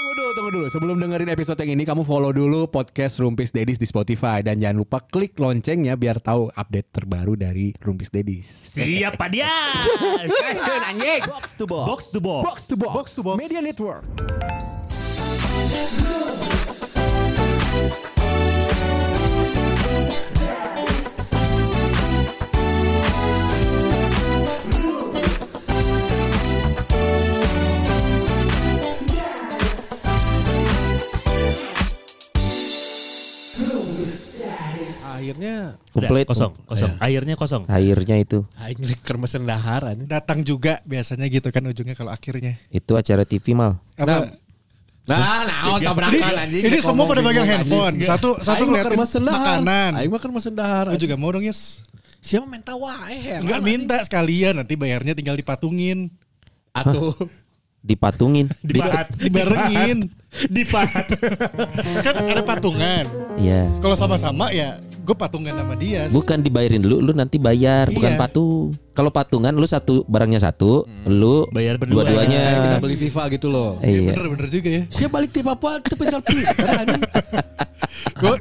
Tunggu dulu, tunggu dulu. Sebelum dengerin episode yang ini, kamu follow dulu podcast Rumpis Dedis di Spotify dan jangan lupa klik loncengnya biar tahu update terbaru dari Rumpis Dedis. Siap Pak Dias. Gaskeun anjing. Box to box. Box to box. Box to box. Box to box. Media Network. Akhirnya Komplit kosong, kosong. Airnya kosong. Airnya itu. aing keur mesen daharan. Datang juga biasanya gitu kan ujungnya kalau akhirnya. Itu acara TV mal. Apa? Nah, naon tabrakan anjing. Ini semua pada pegang bingung, handphone. anjing. Satu satu ngeliatin makanan. Aing mah keur mesen dahar. Gue juga mau dong yes. Siapa minta wae heran. Enggak minta sekalian nanti bayarnya tinggal dipatungin. Atuh. Dipatungin. Dipahat. Dibarengin. Dipahat. kan ada patungan. Iya. Kalau sama-sama ya gue patungan sama dia. Bukan dibayarin dulu, lu nanti bayar, bukan Iya. patung. Kalau patungan lu satu barangnya satu, lu Bayar berdua. Kayak kita dua-duanya. beli FIFA gitu loh. Eh, iya. Bener-bener juga ya. Dia balik di Papua itu tinggal anjing. Gue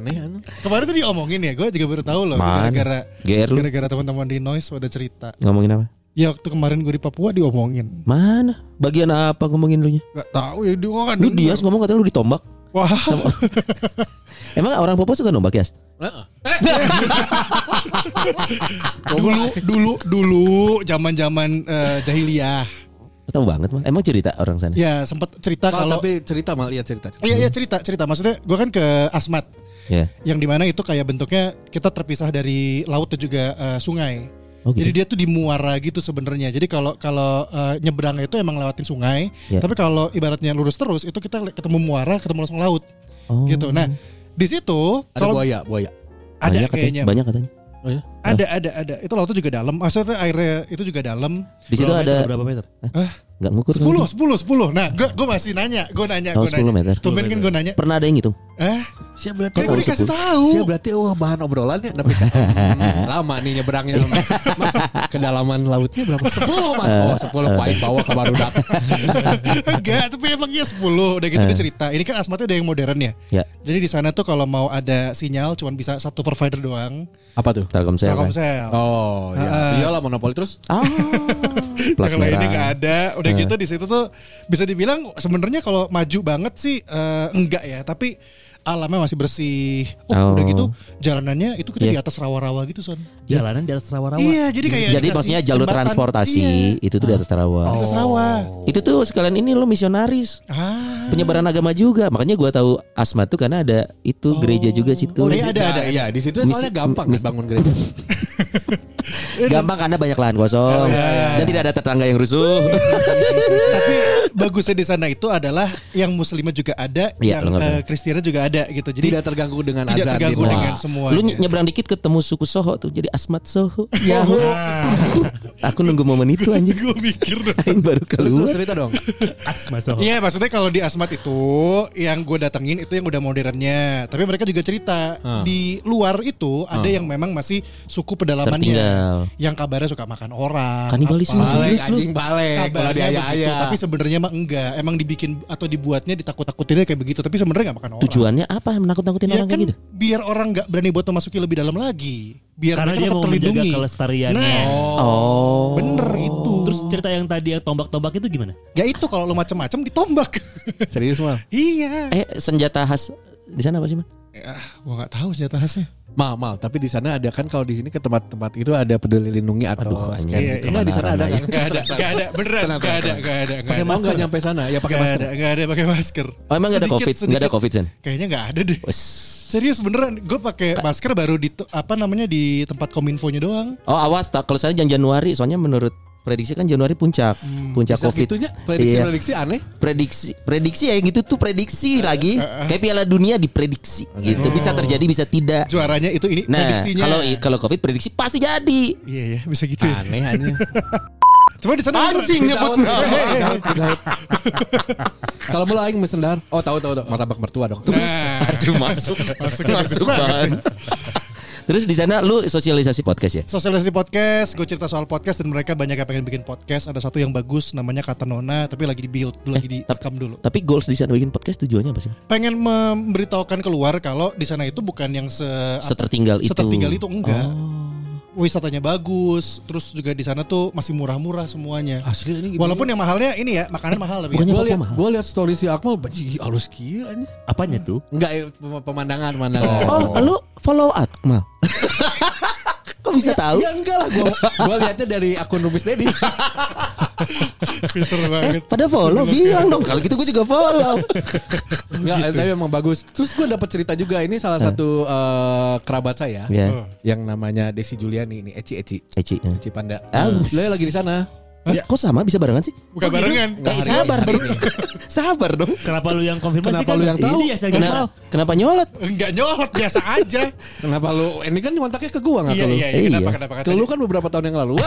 kemarin tuh diomongin ya. Gue juga baru tahu loh. Gara-gara gara-gara teman-teman di Noise pada cerita. ngomongin apa? Ya waktu kemarin gue di Papua diomongin. Mana? Bagian apa ngomongin lu nya? Gak tahu ya dia kan. Lu Dias ngomong katanya lu ditombak. Wah. Emang orang Papua suka nombak ya? Heeh. dulu dulu dulu zaman-zaman eh, jahiliyah. Tahu banget mah. Emang cerita orang sana. Ya sempat cerita Mal, kalau tapi cerita mal lihat cerita. Iya iya cerita cerita maksudnya gue kan ke Asmat Ya. yang di mana itu kayak bentuknya kita terpisah dari laut dan juga eh, sungai. Oh gitu. Jadi dia tuh di muara gitu sebenarnya. Jadi kalau kalau eh, nyebrangnya itu emang lewatin sungai, Ya. tapi kalau ibaratnya lurus terus itu kita ketemu muara, ketemu langsung laut Oh. gitu. Nah di situ Ada kalau buaya, buaya. ada banyak kayaknya, katanya. Banyak katanya. Oh ya? ada ada ada. Itu lautnya juga dalam. Maksudnya airnya itu juga dalam. Di situ ada berapa meter? Nggak ngukur. kan? Sepuluh, sepuluh, sepuluh. Nah, gue gue masih nanya, gue nanya, Oh, gue 10 nanya. meter. Tumben kan gue nanya. Pernah ada yang ngitung? Eh, Siap berarti kayak gue tahu dikasih 10. tahu. Siap berarti wah bahan obrolannya tapi hmm, lama nih nyebrangnya mas kedalaman lautnya berapa? Sepuluh mas. Oh sepuluh kuain bawa ke Barudak. Enggak, tapi emang iya 10 Udah gitu dia cerita Ini kan asmatnya ada yang modern ya Ya. Jadi di sana tuh kalau mau ada sinyal Cuman bisa satu provider doang Apa tuh? Telkomsel. kan? Telkomsel Oh Ah. ya. Iyalah monopoli terus. Ah. Nah, kalau ini merah. nggak ada Udah gitu di situ tuh Bisa dibilang sebenarnya kalau maju banget sih eh, Enggak ya Tapi alamnya masih bersih Oh, Oh. udah gitu Jalanannya itu kita Iya. di atas rawa-rawa gitu Son Jalanan di atas rawa-rawa. Iya jadi kayak Jadi maksudnya jalur jembatan. transportasi Iya, itu tuh di atas Tarawa. di atas rawa Itu tuh sekalian ini lo misionaris. Ah Penyebaran agama juga. Makanya gua tahu Asma tuh karena ada itu gereja juga situ. Oh, iya, ada, ada. Iya di situ soalnya gampang mis- kan bangun gereja. Gampang karena banyak lahan kosong dan tidak ada tetangga yang rusuh. Tapi bagusnya di sana itu adalah yang muslimnya juga ada, Iya, yang nggak eh, tahu. Kristiannya juga ada gitu. Jadi Tidak terganggu dengan tidak azan terganggu gitu. dengan semua. Lu ny- nyebrang dikit ketemu suku Soho tuh jadi Asmat Soho. Ya. Aku nunggu momen itu anjing. gue mikir dong. Aing baru Terus, terus keluar. cerita dong. Asma Soho. Iya maksudnya kalau di Asmat itu yang gue datengin itu yang udah modernnya. Tapi mereka juga cerita Ah. di luar itu ada yang memang masih suku pedalamannya. Tertinggal. Yang kabarnya suka makan orang. Kanibalisme serius Balik lu. anjing balik. Kabarnya begitu, tapi sebenarnya mah enggak. Emang dibikin atau dibuatnya ditakut-takutinnya kayak begitu, tapi sebenarnya nggak makan orang. Tujuannya apa? Menakut-nakutin Ya orang kan kayak gitu. biar orang nggak berani buat memasuki lebih dalam lagi. Biar Karena mereka dia tetap mau menjaga terlindungi. kelestariannya. Nah, Oh. bener itu. Terus cerita yang tadi yang tombak-tombak itu gimana? ya itu kalau lu macam-macam ditombak. Serius mal. iya. Eh senjata khas di sana apa sih, Man? Ya, gua nggak tahu senjata khasnya. Mal, mal. Tapi di sana ada kan kalau di sini ke tempat-tempat itu ada peduli lindungi atau Aduh, scan anjing. gitu. Enggak di sana ada kan? Gak ada, gak ada, beneran, Tenang, gak ada, tenang. gak ada, gak Pakai ada. Mau nggak nyampe sana? Ya pakai Gak masker. ada, gak ada pakai masker. Oh emang nggak ada Sedikit, covid? Nggak ada covid Sen? Kayaknya nggak ada deh. Wes. Serius beneran, gue pakai masker baru di apa namanya di tempat kominfonya doang. Oh awas tak kalau saya jangan Januari soalnya menurut prediksi kan Januari puncak puncak Bisa covid. gitunya Iya. prediksi-prediksi aneh. Prediksi prediksi ya yang gitu tuh prediksi lagi kayak Piala Dunia diprediksi gitu bisa terjadi bisa tidak. Juaranya itu ini Nah prediksinya. kalau kalau covid prediksi pasti jadi. Iya ya, bisa gitu. ya. Aneh aneh. Cuma di sana Anjing nyebut. Kalau mulai aing mesen dar. Oh tahu tahu tahu. Martabak mertua dong. Nah, Aduh masuk masuk masuk banget. Terus di sana lu sosialisasi podcast ya? Sosialisasi podcast, gue cerita soal podcast dan mereka banyak yang pengen bikin podcast. Ada satu yang bagus namanya Kata Nona, tapi lagi di build, lagi direkam dulu. Tapi goals di sana bikin podcast tujuannya apa sih? Pengen memberitahukan keluar kalau di sana itu bukan yang se Setertinggal itu. setertinggal itu enggak. Oh. Wisatanya bagus, terus juga di sana tuh masih murah-murah semuanya. Asli ini gitu. Walaupun yang mahalnya ini ya, makanan mahal tapi. Gue mahal? gue liat story si Akmal banci halus kia ini. Apanya tuh? Enggak eh, pem- pemandangan pemandangan. Oh, lu follow Akmal. Kok bisa tahu? Ya enggak lah gue gue liatnya dari akun Rumpis Dedi. Pinter banget. Pada follow bilang dong kalau gitu gue juga follow. Enggak, eh, tapi emang bagus. Terus gue dapat cerita juga ini salah satu eh, kerabat saya Ya. yang namanya Desi Juliani ini Eci Eci Eci. eh. Eci Panda. Ah, Dia lagi di sana. Ya. Kok sama bisa barengan sih? Bukan barengan. Enggak, Eh, sabar dong. sabar dong. Kenapa lu yang konfirmasi Kenapa kan? lu yang tahu? Iya, saya Kenapa, kenapa nyolot? Enggak nyolot biasa aja. Kenapa lu ini kan kontaknya ke gua enggak iya, iya, iya. Iya. Kenapa kenapa Ke lu kan beberapa tahun yang lalu.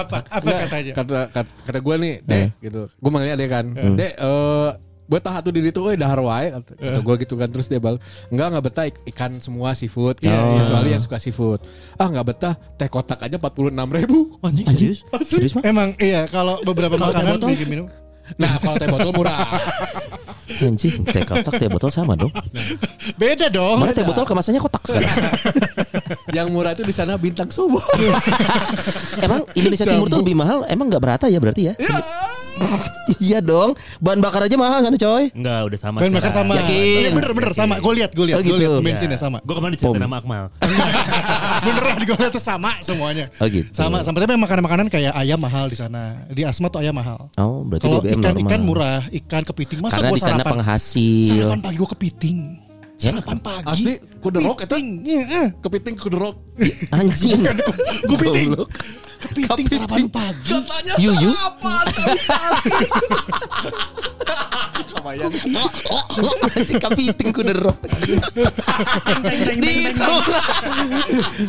apa apa katanya? Kata kata, kata gue nih, Dek gitu. Gue manggilnya Dek kan. Dek eh buat tahan tuh diri tuh eh dahar wae kata, kata gue gitu kan terus dia bal enggak enggak betah ik- ikan semua seafood Iya, iya. kecuali yang suka seafood ah enggak betah teh kotak aja empat puluh enam ribu Anjing serius? Serius mah? Emang iya kalau beberapa makanan bikin minum nah kalau teh botol murah Anjing, teh kotak, teh botol sama dong. beda dong. Mana teh botol kemasannya kotak sekarang. yang murah itu di sana bintang subuh emang Indonesia Timur tuh lebih mahal, emang nggak berata ya berarti ya? iya dong, bahan bakar aja mahal sana coy. Enggak, udah sama. Bahan bakar sama. Yakin? Bener bener sama. Gue lihat gue lihat Oh, gue gitu. lihat bensinnya sama. Gue kemarin diceritain sama Akmal. Beneran gue lihat sama semuanya. Oh gitu. Sama sama tapi makanan-makanan kayak ayam mahal di sana. Di Asma tuh ayam mahal. Oh, berarti Kalau BBM ikan normal. ikan murah, ikan kepiting masa Karena gue di sana sarapan. penghasil. Sarapan pagi gue kepiting. Ya. Sarapan pagi. asli kuderok itu Kepiting. Iya, eh. kepiting kuderok Anjing. Gue kepiting. Goblok. Kepiting sarapan pagi. katanya Yuyu. sarapan Kebayang. Anjing kepiting ku derok. Di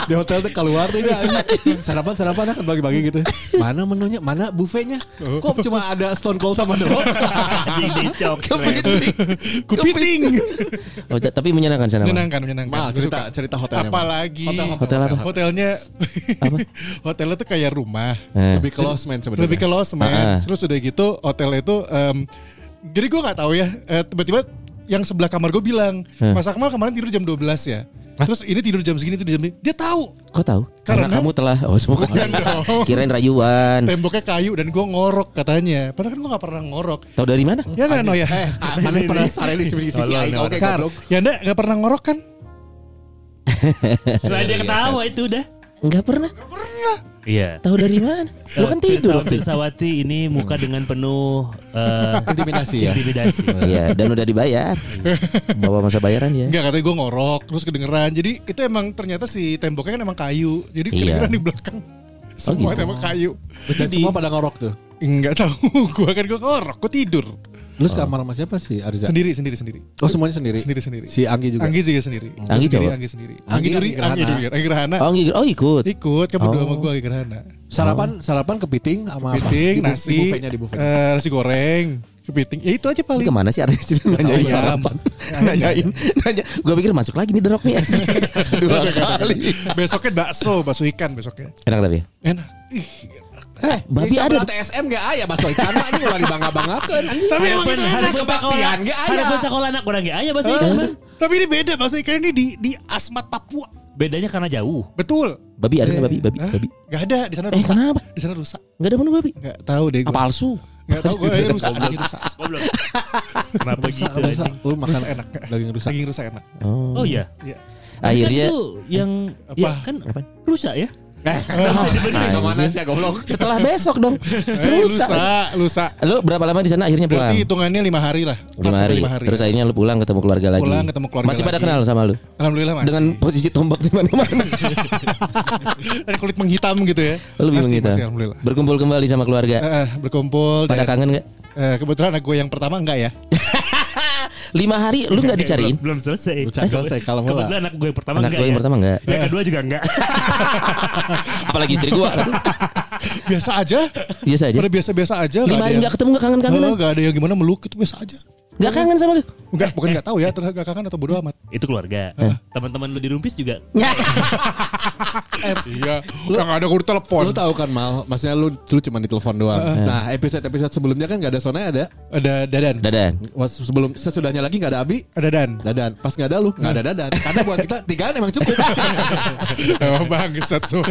di hotel tuh keluar tuh dia sarapan sarapan kan bagi-bagi gitu mana menunya mana buffetnya kok cuma ada stone cold sama the rock dicok. Kepiting. Oh, tapi menyenangkan sana. Bang. Menyenangkan, menyenangkan. Mal cerita suka. cerita hotelnya. Apalagi hotel, Hotel apa? hotelnya hotelnya tuh kayak rumah. Eh. lebih close man sebenarnya Lebih ke Lost Ah, ah. man. Terus udah gitu hotelnya itu em, jadi gue nggak tahu ya. eh, tiba-tiba yang sebelah kamar gue bilang, Hmm. Mas Akmal kemarin tidur jam 12 ya. Terus ini tidur jam segini, tidur jam segini. Dia tahu. Kok tahu? Karena, Karena- kamu telah oh semua kirain rayuan. Temboknya kayu dan gue ngorok katanya. Padahal kan gue gak pernah ngorok. Tahu dari mana? Ya nggak no ya? eh mana pernah sare di sisi oke Ya enggak nggak pernah ngorok kan? Setelah dia ketawa itu udah. Enggak pernah. Iya. Tahu dari mana? Lu kan tidur. Pirsawati ini muka dengan penuh eh, intimidasi ya intimidasi. Iya, dan udah dibayar. Bawa masa bayaran ya. Enggak katanya gue ngorok terus kedengeran. Jadi itu emang ternyata si temboknya kan emang kayu. Jadi Iya. kedengeran di belakang. Semua gitu. tembok kayu. dan semua pada ngorok tuh Enggak tahu. Gua kan gue ngorok. Gue tidur. Lu sekamar sama siapa sih Arza Sendiri sendiri sendiri. oh semuanya sendiri Sendiri sendiri. si Anggi juga Anggi juga sendiri. Anggi sendiri? Anggi sendiri. Anggi Anggi. Anggi Duri, Anggi Gerhana. Oh, ngikut. oh ikut. Ikut kan berdua Oh. sama gue Anggi Gerhana. sarapan sarapan kepiting sama apa Kepiting, nasi, di buffetnya di buffetnya eh, nasi goreng, kepiting. Ya itu aja Ini paling. ke mana sih sih nanyain sarapan? Nanyain, nanya. Gue pikir masuk lagi nih derok nih. Dua kali. Besoknya bakso, bakso ikan besoknya. Enak tapi ya. Enak. Ih, Eh, Babi ada. TSM gak aya bakso ikan mah anjing ulah dibangga-banggakeun anjing. Tapi emang pun enak. kebaktian ge aya. hari pun sekolah anak orang ge aya bahasa ikan Bang. Tapi ini beda bakso ikan ini di di Asmat Papua. Bedanya karena jauh. Betul. Babi ada nggak babi? Babi, Hah? babi. Gak ada di sana Eh rusak. kenapa? Di sana rusak. Gak ada mana babi? Gak tahu deh Apa gue. palsu? Gak tahu gue rusak, daging rusak. Goblok. Kenapa gitu Rusak, anjing? lu makan Rusak enak. daging rusak. Daging rusak enak. Oh. Oh iya. Iya. Akhirnya itu yang Apa? ya kan Apa? rusak ya. Eh, ke mana sih goblok? setelah besok dong. Eh, Rusak. lusa, lusa. Lu berapa lama di sana akhirnya pulang? Berarti hitungannya lima hari lah. Lima hari. hari. Terus akhirnya lu pulang ketemu keluarga lagi. Pulang ketemu keluarga Masih pada lagi. kenal sama lu? Alhamdulillah masih. Dengan posisi tombak di mana-mana. Dan kulit menghitam gitu ya. Lu lebih Masih, menghitam. masih, alhamdulillah. Berkumpul kembali sama keluarga. Eh, eh, berkumpul. Pada kangen gak? eh, kebetulan gue yang pertama enggak ya. Lima hari lu gak dicariin? Belum, belum selesai. Belum selesai, kalau. Kebetulan anak gue yang pertama Anak enggak gue yang ya. pertama enggak. Yang kedua juga enggak. Apalagi istri gua. Biasa aja. Biasa aja. Pada biasa-biasa aja. Lima hari ada gak ketemu gak kangen-kangenan? Oh, gak ada yang gimana meluk itu biasa aja. Gak kangen sama lu? Enggak, bukan enggak tahu ya, terus enggak kangen atau bodo amat. Itu keluarga. Teman-teman lu di Rumpis juga. Iya, yang ada gue telepon. Lu tahu kan mal, maksudnya lu lu cuma ditelepon doang. Nah, episode-episode sebelumnya kan gak ada Sona ada. Ada Dadan. Dadan. Was sebelum sesudahnya lagi gak ada Abi. Ada Dan. Dadan, pas nggak ada lu, nggak ada dadan. Karena buat kita tigaan emang cukup. Emang bangsat tuh.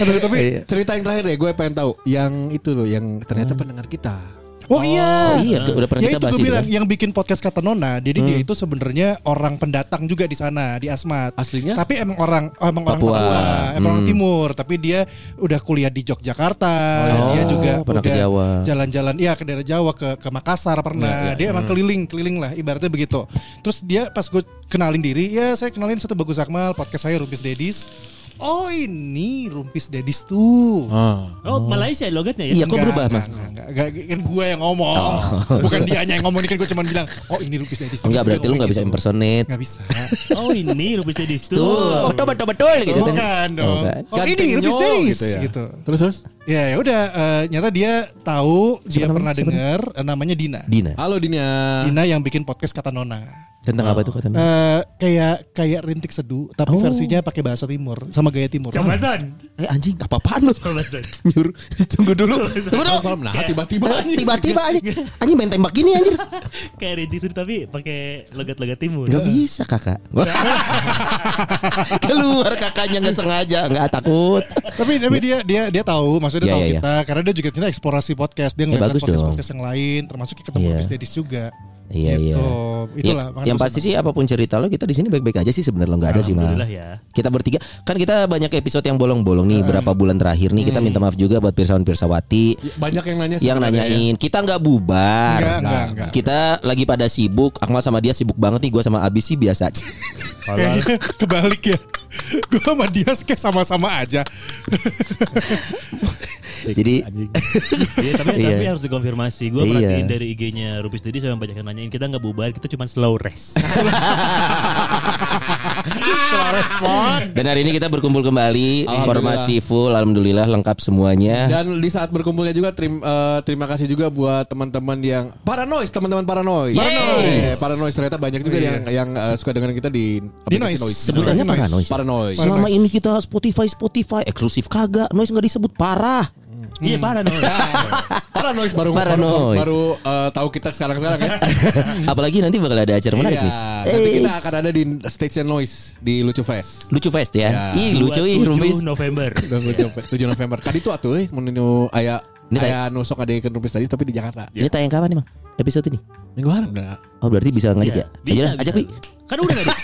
Aduh, tapi Cerita yang terakhir deh, gue pengen tahu. Yang itu loh, yang ternyata pendengar kita. Oh iya. Oh iya, udah pernah ya kita itu bahas gue itu bilang kan? yang bikin podcast kata Nona. Jadi dia itu sebenarnya orang pendatang juga di sana di Asmat. Aslinya? Tapi emang orang oh, emang orang Papua. Papua, emang orang Hmm. timur. Tapi dia udah kuliah di Yogyakarta. Oh, dia juga pernah ke udah Jawa. jalan-jalan. Iya ke daerah Jawa ke ke Makassar pernah. Dia emang keliling keliling lah ibaratnya begitu. Terus dia pas gue kenalin diri, ya saya kenalin satu bagus Akmal podcast saya Rumpis Dedis. Oh ini Rumpis Dedis tuh. Ah. Oh, Malaysia logatnya ya. Iya, kok berubah, enggak, Mas? enggak, enggak, enggak, kan gue yang ngomong. Bukan dia yang ngomong, ini kan gue cuma bilang, oh ini Lupis Dedis. Enggak berarti lu gak bisa impersonate. Enggak bisa. Oh, ini Rumpis Dedis tuh. Tuh, betul betul betul gitu. kan. Bukan dong. Oh ini Ganteng Lupis Nyo, Dedis gitu ya. gitu. Terus terus. Ya ya udah, eh, nyata dia tahu, dia namanya? pernah Siapa dengar eh, namanya Dina. Dina. Halo Dinia. Dina yang bikin podcast kata Nona. Tentang apa itu kata Eh kayak kayak rintik seduh, tapi Oh. versinya pakai bahasa timur sama gaya timur. Coba Son. Eh anjing, apa-apaan lu? Coba Son. Nyuruh. Tunggu dulu. Tunggu dulu. Nah tiba-tiba anjing. Tiba-tiba anjing. Anjing main tembak gini anjing. Kayak Rinty Suri tapi pakai logat-logat timur. Gak bisa kakak. Keluar kakaknya nggak sengaja, nggak takut. tapi tapi dia dia dia tahu maksudnya Iya, tahu iya, iya. kita karena dia juga kita eksplorasi podcast dia ngeliat bagus podcast podcast yang lain termasuk ketemu. Lupis Dedis juga Iya iya. Gitu. Itulah, Ya, yang pasti sih apa pun cerita lo kita di sini baik-baik aja sih sebenarnya lo nggak ada sih mal. Alhamdulillah ya. Kita bertiga kan kita banyak episode yang bolong-bolong nih berapa bulan terakhir nih kita minta maaf juga buat pirsawan pirsawati Banyak yang nanya yang ya. nanyain kita nggak bubar. Enggak, enggak, enggak. Kita lagi pada sibuk. Akmal sama dia sibuk banget nih. Gue sama Abis sih biasa. aja. kayaknya kebalik ya gue sama dia kayak sama-sama aja Jadi Iya, tapi, Iya. tapi harus dikonfirmasi. Gue Iya. perhatiin dari IG-nya Rupis Dedis sama banyak yang nanyain kita nggak bubar, kita cuma slow rest. dan hari ini kita berkumpul kembali. Alhamdulillah. Formasi full. Alhamdulillah lengkap semuanya. Dan di saat berkumpulnya juga terim- eh, terima kasih juga buat teman-teman yang paranoid, teman-teman paranoid. Paranoid. Eh, paranoid ternyata banyak juga Oh, iya. yang yang eh, suka dengerin kita di Noise. Sebutannya paranoid. Paranoid. Selama ini kita Spotify Spotify eksklusif kagak. Noise nggak disebut parah. Iya parah dong. Paranoid baru Paranoid. baru, baru, eh, tahu kita sekarang-sekarang ya. Apalagi nanti bakal ada acara menarik Iya, nih. nanti Eh, kita akan ada di Stage and Noise di Lucu Fest. lucu fest ya. Ya. Ih lucu ih 27 rumpis. November. 7 November. Kali itu atuh euy mun nu aya Ini aya nusok ada ikan rumpis tadi tapi di Jakarta. Ini tayang kapan nih, Bang? Episode ini? Minggu harap. Oh, berarti bisa ngajak ya? Iya, Ayo dah, ajak, Wi. Kan udah nggak ada.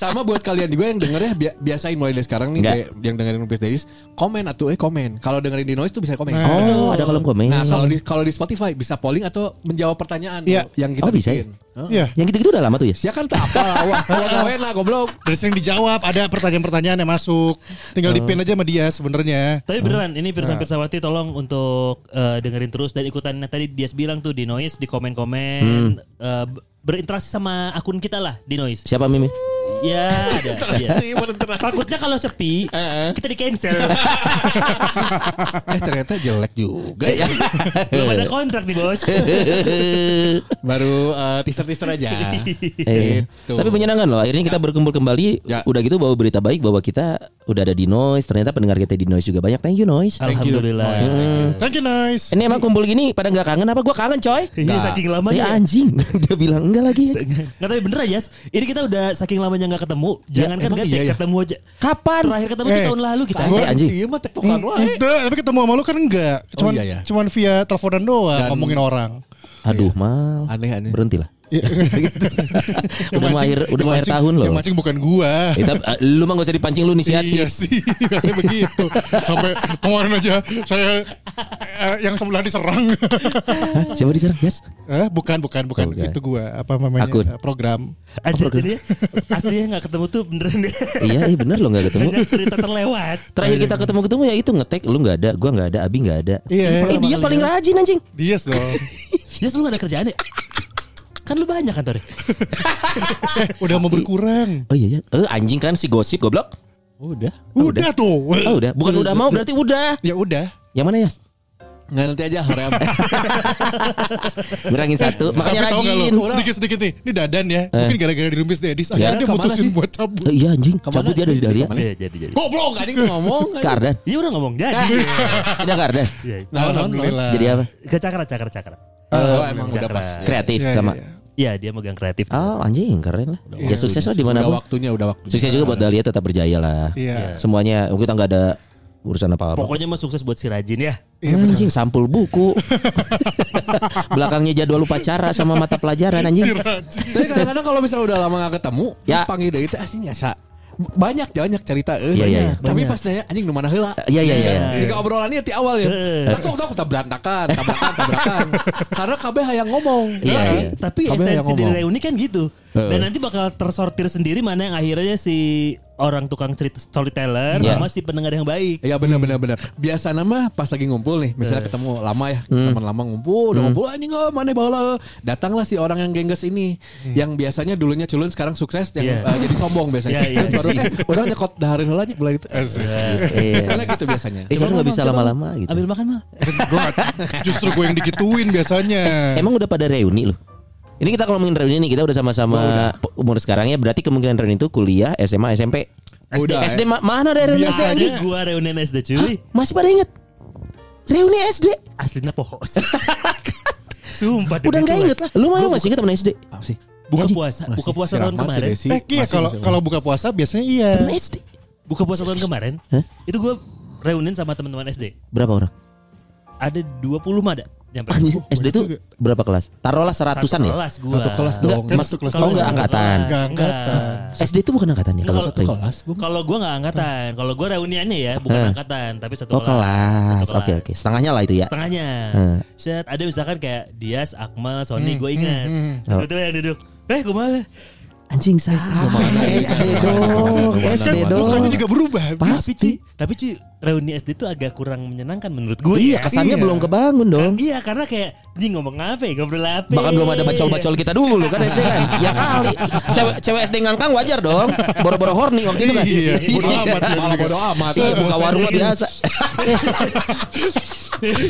Sama buat kalian juga yang denger ya bi- biasain mulai dari sekarang nih kayak yang dengerin Rumpis Days komen atau eh komen. Kalau dengerin di Noise tuh bisa komen. Oh, ada kolom komen. Nah, kalau di kalau di Spotify bisa polling atau menjawab pertanyaan Iya. yang kita Oh, bisa bikin. Hah? Iya Yang gitu-gitu udah lama tuh ya? Sia kan tak apa wah enak goblok. dan sering dijawab ada pertanyaan-pertanyaan yang masuk tinggal di pin aja sama dia sebenarnya Tapi beneran ini Pirsa Pirsawati tolong untuk eh, dengerin terus dan ikutan yang tadi dia bilang tuh di Noise di komen-komen eh, b- berinteraksi sama akun kita lah di Noise. Siapa Mimi? Ya ada. ya. Sih bener-bener. Takutnya kalau sepi kita di cancel. Eh ternyata jelek juga ya. Belum ada kontrak nih bos. Baru eh, teaser-teaser aja. Eh, Gitu. Tapi menyenangkan loh. Akhirnya kita berkumpul kembali. Ya. Udah gitu bawa berita baik bahwa kita udah ada di Noise. Ternyata pendengar kita di Noise juga banyak. Thank you Noise. Thank you. Alhamdulillah. thank you nice Ini emang kumpul gini pada nggak kangen apa? Gua kangen coy. Ini saking Ya lamanya. anjing. Dia bilang enggak lagi. Nggak tapi bener aja. Ini kita udah saking lamanya nggak ketemu. Jangan kan emang nggak iya ya? ketemu aja. Kapan? Terakhir ketemu Eh, tahun lalu kita. Santai, anjing. Sih mah tektokan wae. Tapi ketemu sama lu kan enggak cuman iya, iya. cuman via teleponan doang Dan- ngomongin orang Aduh mal. Aneh aneh. Berhentilah. Iya. udah mau akhir udah mau akhir tahun loh. Yang mancing bukan gua. Eh, tapi, eh, lu mah gak usah dipancing lu nih si Iya sih, biasanya begitu. Sampai kemarin aja saya eh, yang sebelah diserang. Siapa diserang? Yes. eh, bukan, bukan, bukan. Oh, bukan. Itu gua apa namanya? Akun. Program. Anjir jadi aslinya nggak ketemu tuh beneran deh. iya, iya bener lo gak ketemu. Banyak cerita terlewat. Terakhir kita ketemu-ketemu ya itu ngetek lu nggak ada, gua nggak ada, Abi nggak ada. Iya. Eh dia paling rajin anjing. Dias dong. Dia selalu gak ada kerjaan ya? Kan lu banyak kantornya. eh, udah mau berkurang. Oh iya ya. Eh anjing kan si gosip goblok. Udah. Udah, tuh. Oh udah, bukan udah mau berarti udah. Ya udah. Yang mana ya? Nggak nanti aja hoream. Ngurangin satu, makanya rajin. lo, sedikit-sedikit nih, ini dadan ya. Mungkin gara-gara di Rumpis Dedis, akhirnya dia Ke mana mutusin sih? buat cabut. Eh, Iya anjing, Ke mana? cabut dia dari Dahlia. Iya jadi jadi. Goblok anjing ngomong. Ke Ardan. Iya udah ngomong jadi. Udah ke Ardan. Iya. Nah, Alhamdulillah. Jadi apa? Ke cakra cakra cakra. Oh, emang udah pas. Kreatif Iya, sama. Iya, iya. Iya dia megang kreatif. Oh anjing keren lah. Ya sukses lah di mana Udah pun. waktunya, udah waktunya. Sukses juga buat Dahlia tetap berjaya lah. Iya. Semuanya kita nggak ada urusan apa-apa. Pokoknya mah sukses buat si Rajin ya. anjing sampul buku. Belakangnya jadwal upacara sama mata pelajaran anjing. Tapi kadang-kadang kalau misalnya udah lama gak ketemu, Ya. ya. panggil deh itu aslinya sa. Banyak banyak cerita eh. Iya, iya, iya. Tapi pas nanya anjing nu mana heula. Iya iya iya. Jika obrolannya di awal ya. Tak sok tak berantakan, tabrakan, tabrakan. Karena kabeh hayang ngomong. Iya, iya. Tapi esensi dari reuni kan gitu. Heeh. Dan nanti bakal tersortir sendiri mana yang akhirnya si orang tukang cerita storyteller Iya. sama si pendengar yang baik. Iya benar benar benar. Biasa nama pas lagi ngumpul nih, misalnya ketemu lama ya, teman lama ngumpul, udah ngumpul anjing oh, mana bawa Datanglah si orang yang gengges ini, yang biasanya dulunya culun sekarang sukses yang Iya. eh, jadi sombong biasanya. Iya, iya. Terus baru eh udah nyekot dahareun heula nya mulai gitu. Iya. Misalnya gitu biasanya. Eh sebenarnya nggak bisa lama-lama gitu. Ambil makan nggak- justru gue yang digituin biasanya. Emang udah pada reuni loh. Ini kita kalau ngomongin reuni nih kita udah sama-sama umur sekarang ya berarti kemungkinan reuni itu kuliah, SMA, SMP. Udah, SD ma- mana ada reuni SD anjing? gua reunian SD cuy. Masih pada inget? Reuni SD. Aslinya pohos. Sumpah Udah nggak inget lah. Lu mah masih inget temen SD? Apa sih? Buka puasa, Masih buka puasa tahun kemarin. Desi, Eh iya masih kalau kalau buka puasa biasanya iya. Temen SD. Buka puasa tahun kemarin. Hah? Itu gua reunian sama teman-teman SD. Berapa orang? Ada 20 mah ada. Nyampe. SD tuh berapa kelas? Taruhlah seratusan ya? Kelas gua. Satu kelas Enggak, dong. Kan masuk kelas Oh enggak doang. angkatan. Enggak Enggak. angkatan. SD itu bukan angkatan ya kalau satu. kelas. gua. Kalau gua nggak angkatan, kalau gua reuniannya ya bukan angkatan, tapi satu Oh kelas. Oke oke. Setengahnya lah itu ya. Setengahnya. Set ada misalkan kayak Dias, Akmal, Sony, gue ingat. hmm, Terus Oh. itu yang duduk. Eh, gue mah Anjing sama SD dong. SD dong. Bukannya juga berubah. Tapi Ci, Pasti. tapi Ci, reuni SD itu agak kurang menyenangkan menurut gue. Iya, ya. kesannya Iya. belum kebangun dong. Iya, karena kayak Ji ngomong apa ya, ngobrol apa Bahkan belum ada bacol-bacol kita dulu kan SD kan. Ya kali. Cewek cewek SD ngangkang wajar dong. Boro-boro horny waktu itu kan. Iya, bodo amat Malah bodo amat. Iya, buka warung biasa.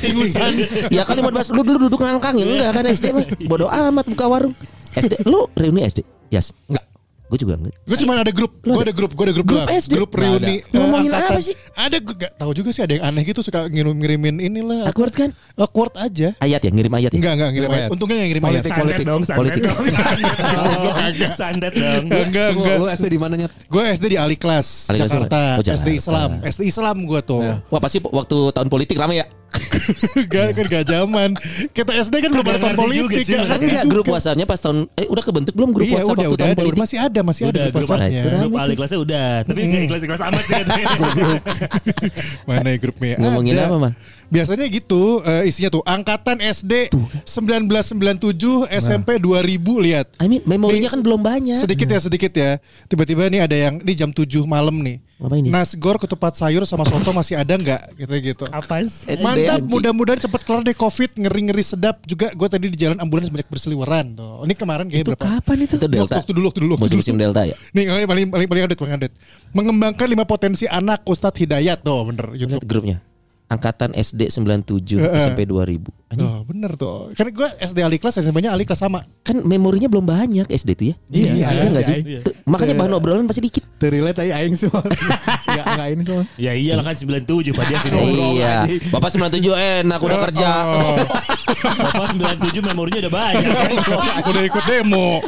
Ingusan. ya kali buat bahas lu dulu duduk ngangkang ya enggak kan SD mah. Bodo amat buka warung. SD lu reuni SD? Yes. Enggak. Gue juga enggak. Gue cuma ada grup, gue ada grup, gue ada grup, Grup doang. SD? grup reuni. ada. Ngomongin eh, angkatan. apa sih? Ada gue gak tahu juga sih ada yang aneh gitu suka ngirim-ngirimin inilah. Awkward kan? Awkward aja. Ayat ya, ngirim ayat ya. Enggak enggak ngirim Ngirim ayat. Untungnya enggak ngirim Politik, ayat. Politik. dong. Oh, santet dong. Enggak Tunggu, enggak. lu SD di mana nyet? Gue SD di Ali Kelas Jakarta. SD. Islam. SD Islam gue tuh. Wah pasti waktu tahun politik rame ya. Gak kan gak zaman. Kita SD kan belum ada tahun politik. sih, ngerti Enggak grup WhatsApp-nya pas tahun eh udah kebentuk belum grup Iya WhatsApp udah waktu udah tahun ada. politik? Masih ada masih ada Udah grup grup WhatsApp-nya. Nah, grup Ali kelasnya udah, tapi nggak kelas kelas amat sih. Mana ya grupnya? Ngomongin Ada. apa, Man? Biasanya gitu eh, isinya tuh angkatan SD 1997 SMP 2000 lihat. I mean memorinya Nih, kan belum banyak. Sedikit ya sedikit ya. Tiba-tiba nih ada yang di jam 7 malam nih. Ngapain nih? Nasgor ketupat sayur sama soto masih ada nggak gitu gitu. Apaan sih? SD, Mantap, mudah-mudahan cepat kelar deh covid ngeri-ngeri sedap juga. Gue tadi di jalan ambulans banyak berseliweran tuh. Ini kemarin kayak Itu berapa? kapan itu? Itu Delta. Waktu dulu, waktu dulu, waktu dulu. Musim-musim Delta ya. Nih paling paling paling paling update, paling update. Mengembangkan lima potensi anak Ustadz Hidayat tuh bener Lihat YouTube. grupnya. Angkatan SD 97 Heeh. SMP 2000. Anjing, Tuh bener tuh. Kan gue SD Ali kelas SMP-nya Ali kelas sama. kan memorinya belum banyak SD itu ya. Iya, Iya iya, enggak sih? iya. Tuh, Makanya bahan obrolan pasti dikit. Terrelate aja aing semua. Enggak enggak ini semua. Ya iyalah kan 97 Pak dia sih. Iya. Bapak 97 enak udah kerja. Oh, Bapak 97 memorinya udah banyak. udah ikut demo.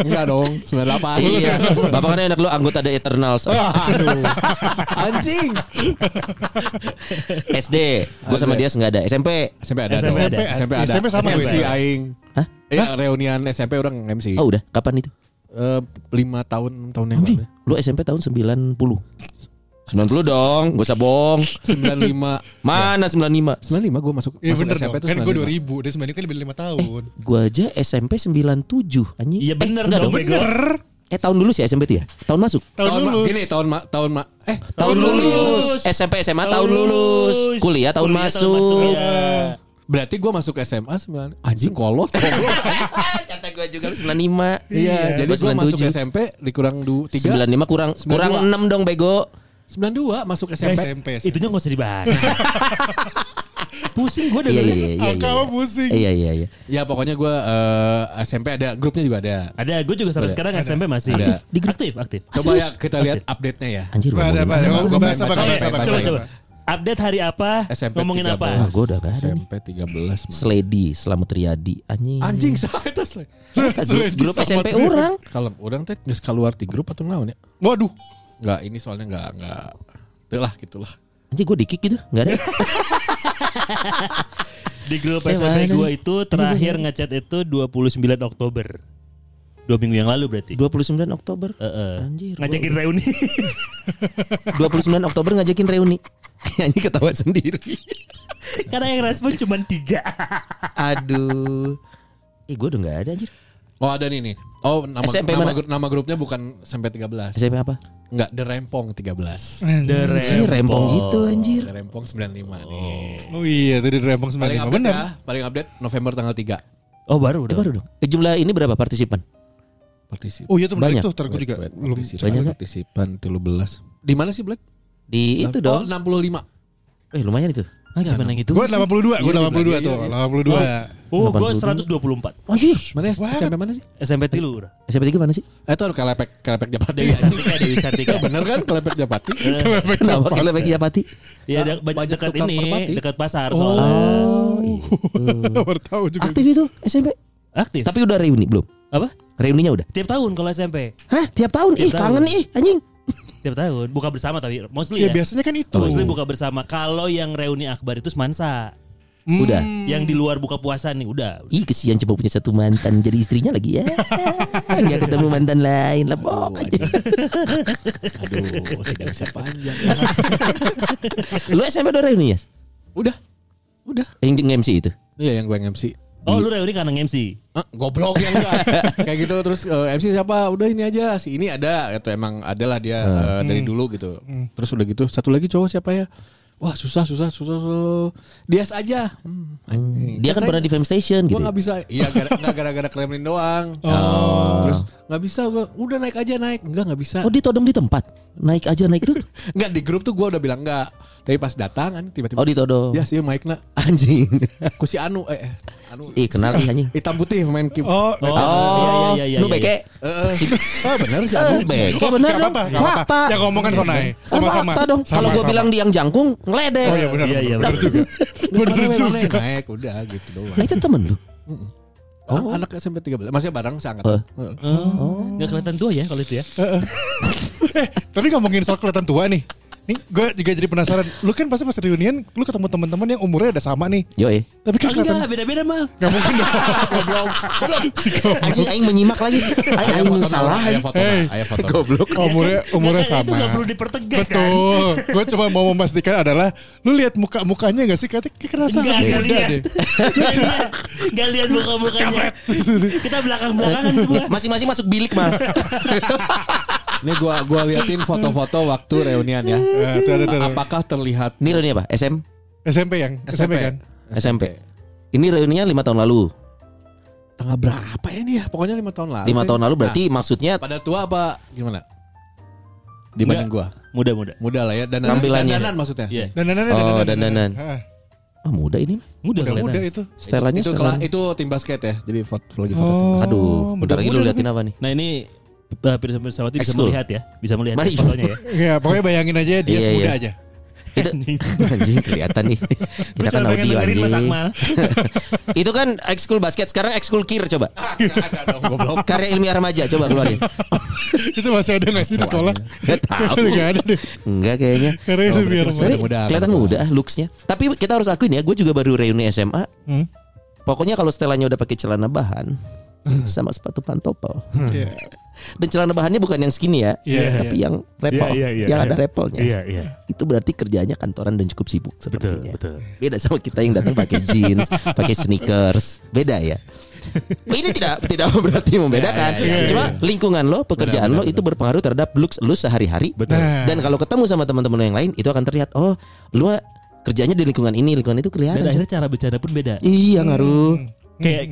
Enggak dong, 98. Iya. Bapak kan enak lu anggota The Eternals. Aduh. Anjing. SD. Gue sama dia nggak ada. SMP. SMP ada. SMP dong. ada. SMP ada. SMP sama MC gue. aing. Hah? Eh reunian SMP orang MC. Oh udah. Kapan itu? Eh, lima tahun enam tahun yang lalu. Lu SMP tahun 90. 90 dong, gak usah bohong. 95 Mana 95? 95 gue masuk Iya masuk bener SMP dong. tuh Kan gue 95. 2000. Dia sebenarnya kan lebih 5 tahun. Gua aja SMP 97 anjing. Iya bener enggak dong, bego. Eh tahun lulus ya SMP itu ya? Tahun masuk? Tahun Tahun ma- lulus. gini tahun ma, tahun ma, eh Tahun lulus. SMP SMA tahun lulus. Kuliah tahun Kuliah masuk. Iya. Berarti gue masuk SMA 9 anjing kolot. Kata gua juga 95. Iya, jadi Gua gue masuk 97. SMP dikurang du, 3 95 kurang 92. kurang 6 dong bego. 92 masuk SMP. SMP. Itunya gak usah dibahas. Pusing gue Iya dengerin. iya iya. Angka iya. pusing. Iya iya iya. Ya pokoknya gue eh, SMP ada grupnya juga ada. Ada, gue juga sampai Ada. sekarang SMP masih Ada. Di grup aktif, aktif. Coba ya kita lihat update-nya ya. Anjir ada? Gue bahas apa? Gue Coba coba. Update hari apa? SMP Ngomongin 13. apa? Ah, gua udah gak ada. SMP 13. man. Sledi Selamat Riyadi Anjing. Anjing saya itu Slay. Grup, grup SMP orang. Kalau orang teh geus keluar di grup atau naon ya? Waduh. Enggak, ini soalnya enggak enggak Tuh lah gitulah. Anjing gue dikik gitu. Enggak ada. Di grup Eh, SMP gue itu terakhir ngechat itu 29 Oktober. Dua minggu yang lalu berarti. 29 Oktober. Heeh. Anjir. Ngajakin reuni. 29 Oktober ngajakin reuni. Anjing ketawa sendiri. Karena yang respon cuma tiga. Aduh. Eh gue udah gak ada anjir. Oh, ada nih nih. Oh, nama SMP nama, mana? gru- nama grupnya bukan SMP 13. SMP apa? Enggak, The Rempong 13. The Anjir rempong gitu anjir. The Rempong 95 nih. Oh iya tadi Rempong Paling 95 update benar. ya, paling update November tanggal 3. Oh baru Eh udah. baru dong. Eh, jumlah ini berapa partisipan? Partisip. Oh iya tuh Banyak. tuh terku juga belum. partisipan, Banyak partisipan 13. Di mana sih, Black? Di itu Oh, dong. 65. Eh lumayan itu. Ah, gimana gitu? Gue 82, gue Iya, 82 iya, tuh, iya. 82. Oh, gue 82. 124. Anjir. Mana? SMP mana sih? SMP tilu. SMP 3 mana sih? Eh, itu ada kelepek kelepek Japati. Dewi Sartika, Dewi Sartika. Bener kan kelepek Japati? Kenapa kalau bagi Japati? Iya, Ah, de- banyak dekat ini, dekat pasar Oh. soalnya. Oh, iya. Baru tahu juga. Aktif itu SMP. Aktif. Tapi udah reuni belum? Apa? Reuninya udah. Tiap tahun kalau SMP. Hah, tiap tahun? Ih, Tiap kangen tahun. ih, anjing. Tiap tahun. Buka bersama tapi mostly Ya ya. biasanya kan itu. Mostly buka bersama. Kalau yang reuni akbar itu semansa. Hmm. Udah. Yang di luar buka puasa nih udah. Ih, kesian coba punya satu mantan jadi istrinya lagi ya. Enggak ketemu mantan lain lah aja. Aduh, tidak bisa panjang. Lu SMP udah reuni ya? Udah. Udah. Yang nge-MC itu. Iya yang gue MC. Oh, lu reuni karena MC. Ah, goblok ya enggak. Kayak gitu terus eh, MC siapa? Udah ini aja. Si ini ada gitu emang adalah dia eh, dari dulu gitu. Terus udah gitu satu lagi cowok siapa ya? Wah susah susah susah susah. Dias aja. Hmm, anjing. Dia kan saya- pernah di Fame Station Gue gitu. nggak bisa. Iya gara- nggak gara-gara Kremlin doang. Oh. Terus nggak bisa gue. Udah naik aja naik. Enggak nggak bisa. Oh, ditodong di tempat. Naik aja naik itu. Enggak di grup tuh gue udah bilang enggak. Tapi pas datang kan tiba-tiba. Oh, ditodong. Ya sih Mike nak. Anjing. Ku si Anu eh, eh Anu. Ih, kenal ih anjing. Hitam putih main kim. Oh, Oh, iya iya iya. nu iya, beke. Eh, eh. Oh bener sih Eh, Anu. beke bener Gak dong. gak. Fakta. Yang ngomongan Sonai. Oh, Sama-sama. fakta dong. Kalau gue bilang di yang jangkung, ngeledek. Oh iya benar. Iya, iya, benar benar. juga. Bener juga. Naik udah gitu doang. Nah, itu temen lu. Oh. Anak SMP 13 Masih bareng seangkat. Oh. Heeh. Oh. Nggak kelihatan tua ya kalau itu ya. Eh, tapi ngomongin soal kelihatan tua nih. Nih, gue juga jadi penasaran. Lu kan pasti pas reunian, lu ketemu teman-teman yang umurnya udah sama nih. Yo eh. Tapi kan kelihatan Enggak, beda-beda mah. Gak mungkin dong. Goblok. Si goblok. Anjing aing menyimak lagi. Aing aing salah. Ayah foto Hey. Ayah foto Goblok. Umurnya umurnya kan, sama. Itu gak perlu dipertegas kan. Betul. Gue cuma mau memastikan adalah lu lihat muka mukanya gak sih? Kayaknya kayak kerasa Enggak, enggak beda lihat. deh. Gak lihat muka-mukanya. Kita belakang-belakangan semua. Masing-masing masuk bilik mah. Ini gua gua liatin foto-foto waktu reunian ya. Tuh tuh. Apakah terlihat Ini reuni apa? SM? SMP yang SMP kan. SMP. Ini reuninya lima tahun lalu. Tanggal berapa ya ini ya? Pokoknya lima tahun lalu. Lima deh. tahun lalu berarti maksudnya Nah, pada tua apa gimana? Dibanding gua. Muda-muda. Muda lah ya dan Tampilannya. dandanan maksudnya. Iya. Dan dan Oh, dandanan. ah, muda ini. mah. Muda muda kelihatan. itu. Setelannya itu, itu, itu tim basket ya. Jadi foto lagi foto. tim Oh. basket. Aduh, bentar lagi lu liatin apa nih? Nah ini Pirsa Pirsawati bisa Ekskul. melihat ya. Bisa melihat Baik. fotonya ya. Ya, pokoknya bayangin aja dia Iya, semuda iya. aja. Itu anjing kelihatan nih. Kita kan audio Mas anjing. Akmal. Itu kan ekskul basket, sekarang ekskul kir coba. Ada dong goblok. Karya ilmiah remaja coba keluarin. itu masih ada gak sih di sekolah? Gak tahu. Gak ada deh. Enggak kayaknya. Karena Oh, masih muda. Kelihatan muda ah, looksnya. Tapi kita harus akuin ya, gue juga baru reuni SMA. Hmm? Pokoknya kalau setelannya udah pakai celana bahan sama sepatu pantopel. Iya. Dan celana bahannya bukan yang skinny ya, Iya, tapi yang rappel, Iya, iya, iya, yang iya. ada rappelnya. Iya iya. Itu berarti kerjanya kantoran dan cukup sibuk Betul sepertinya. betul. Beda sama kita yang datang pakai jeans, pakai sneakers. Beda ya. Ini tidak tidak berarti membedakan. Ya, ya, ya, Cuma lingkungan lo, pekerjaan Benar, lo benar, itu berpengaruh terhadap looks lo sehari-hari. Betul. Nah. Dan kalau ketemu sama teman-teman lo yang lain, itu akan terlihat. Oh, lu mah kerjanya di lingkungan ini, lingkungan itu Dan kelihatan. akhirnya cara bercanda pun beda. Iya ngaruh. Hmm. Kayak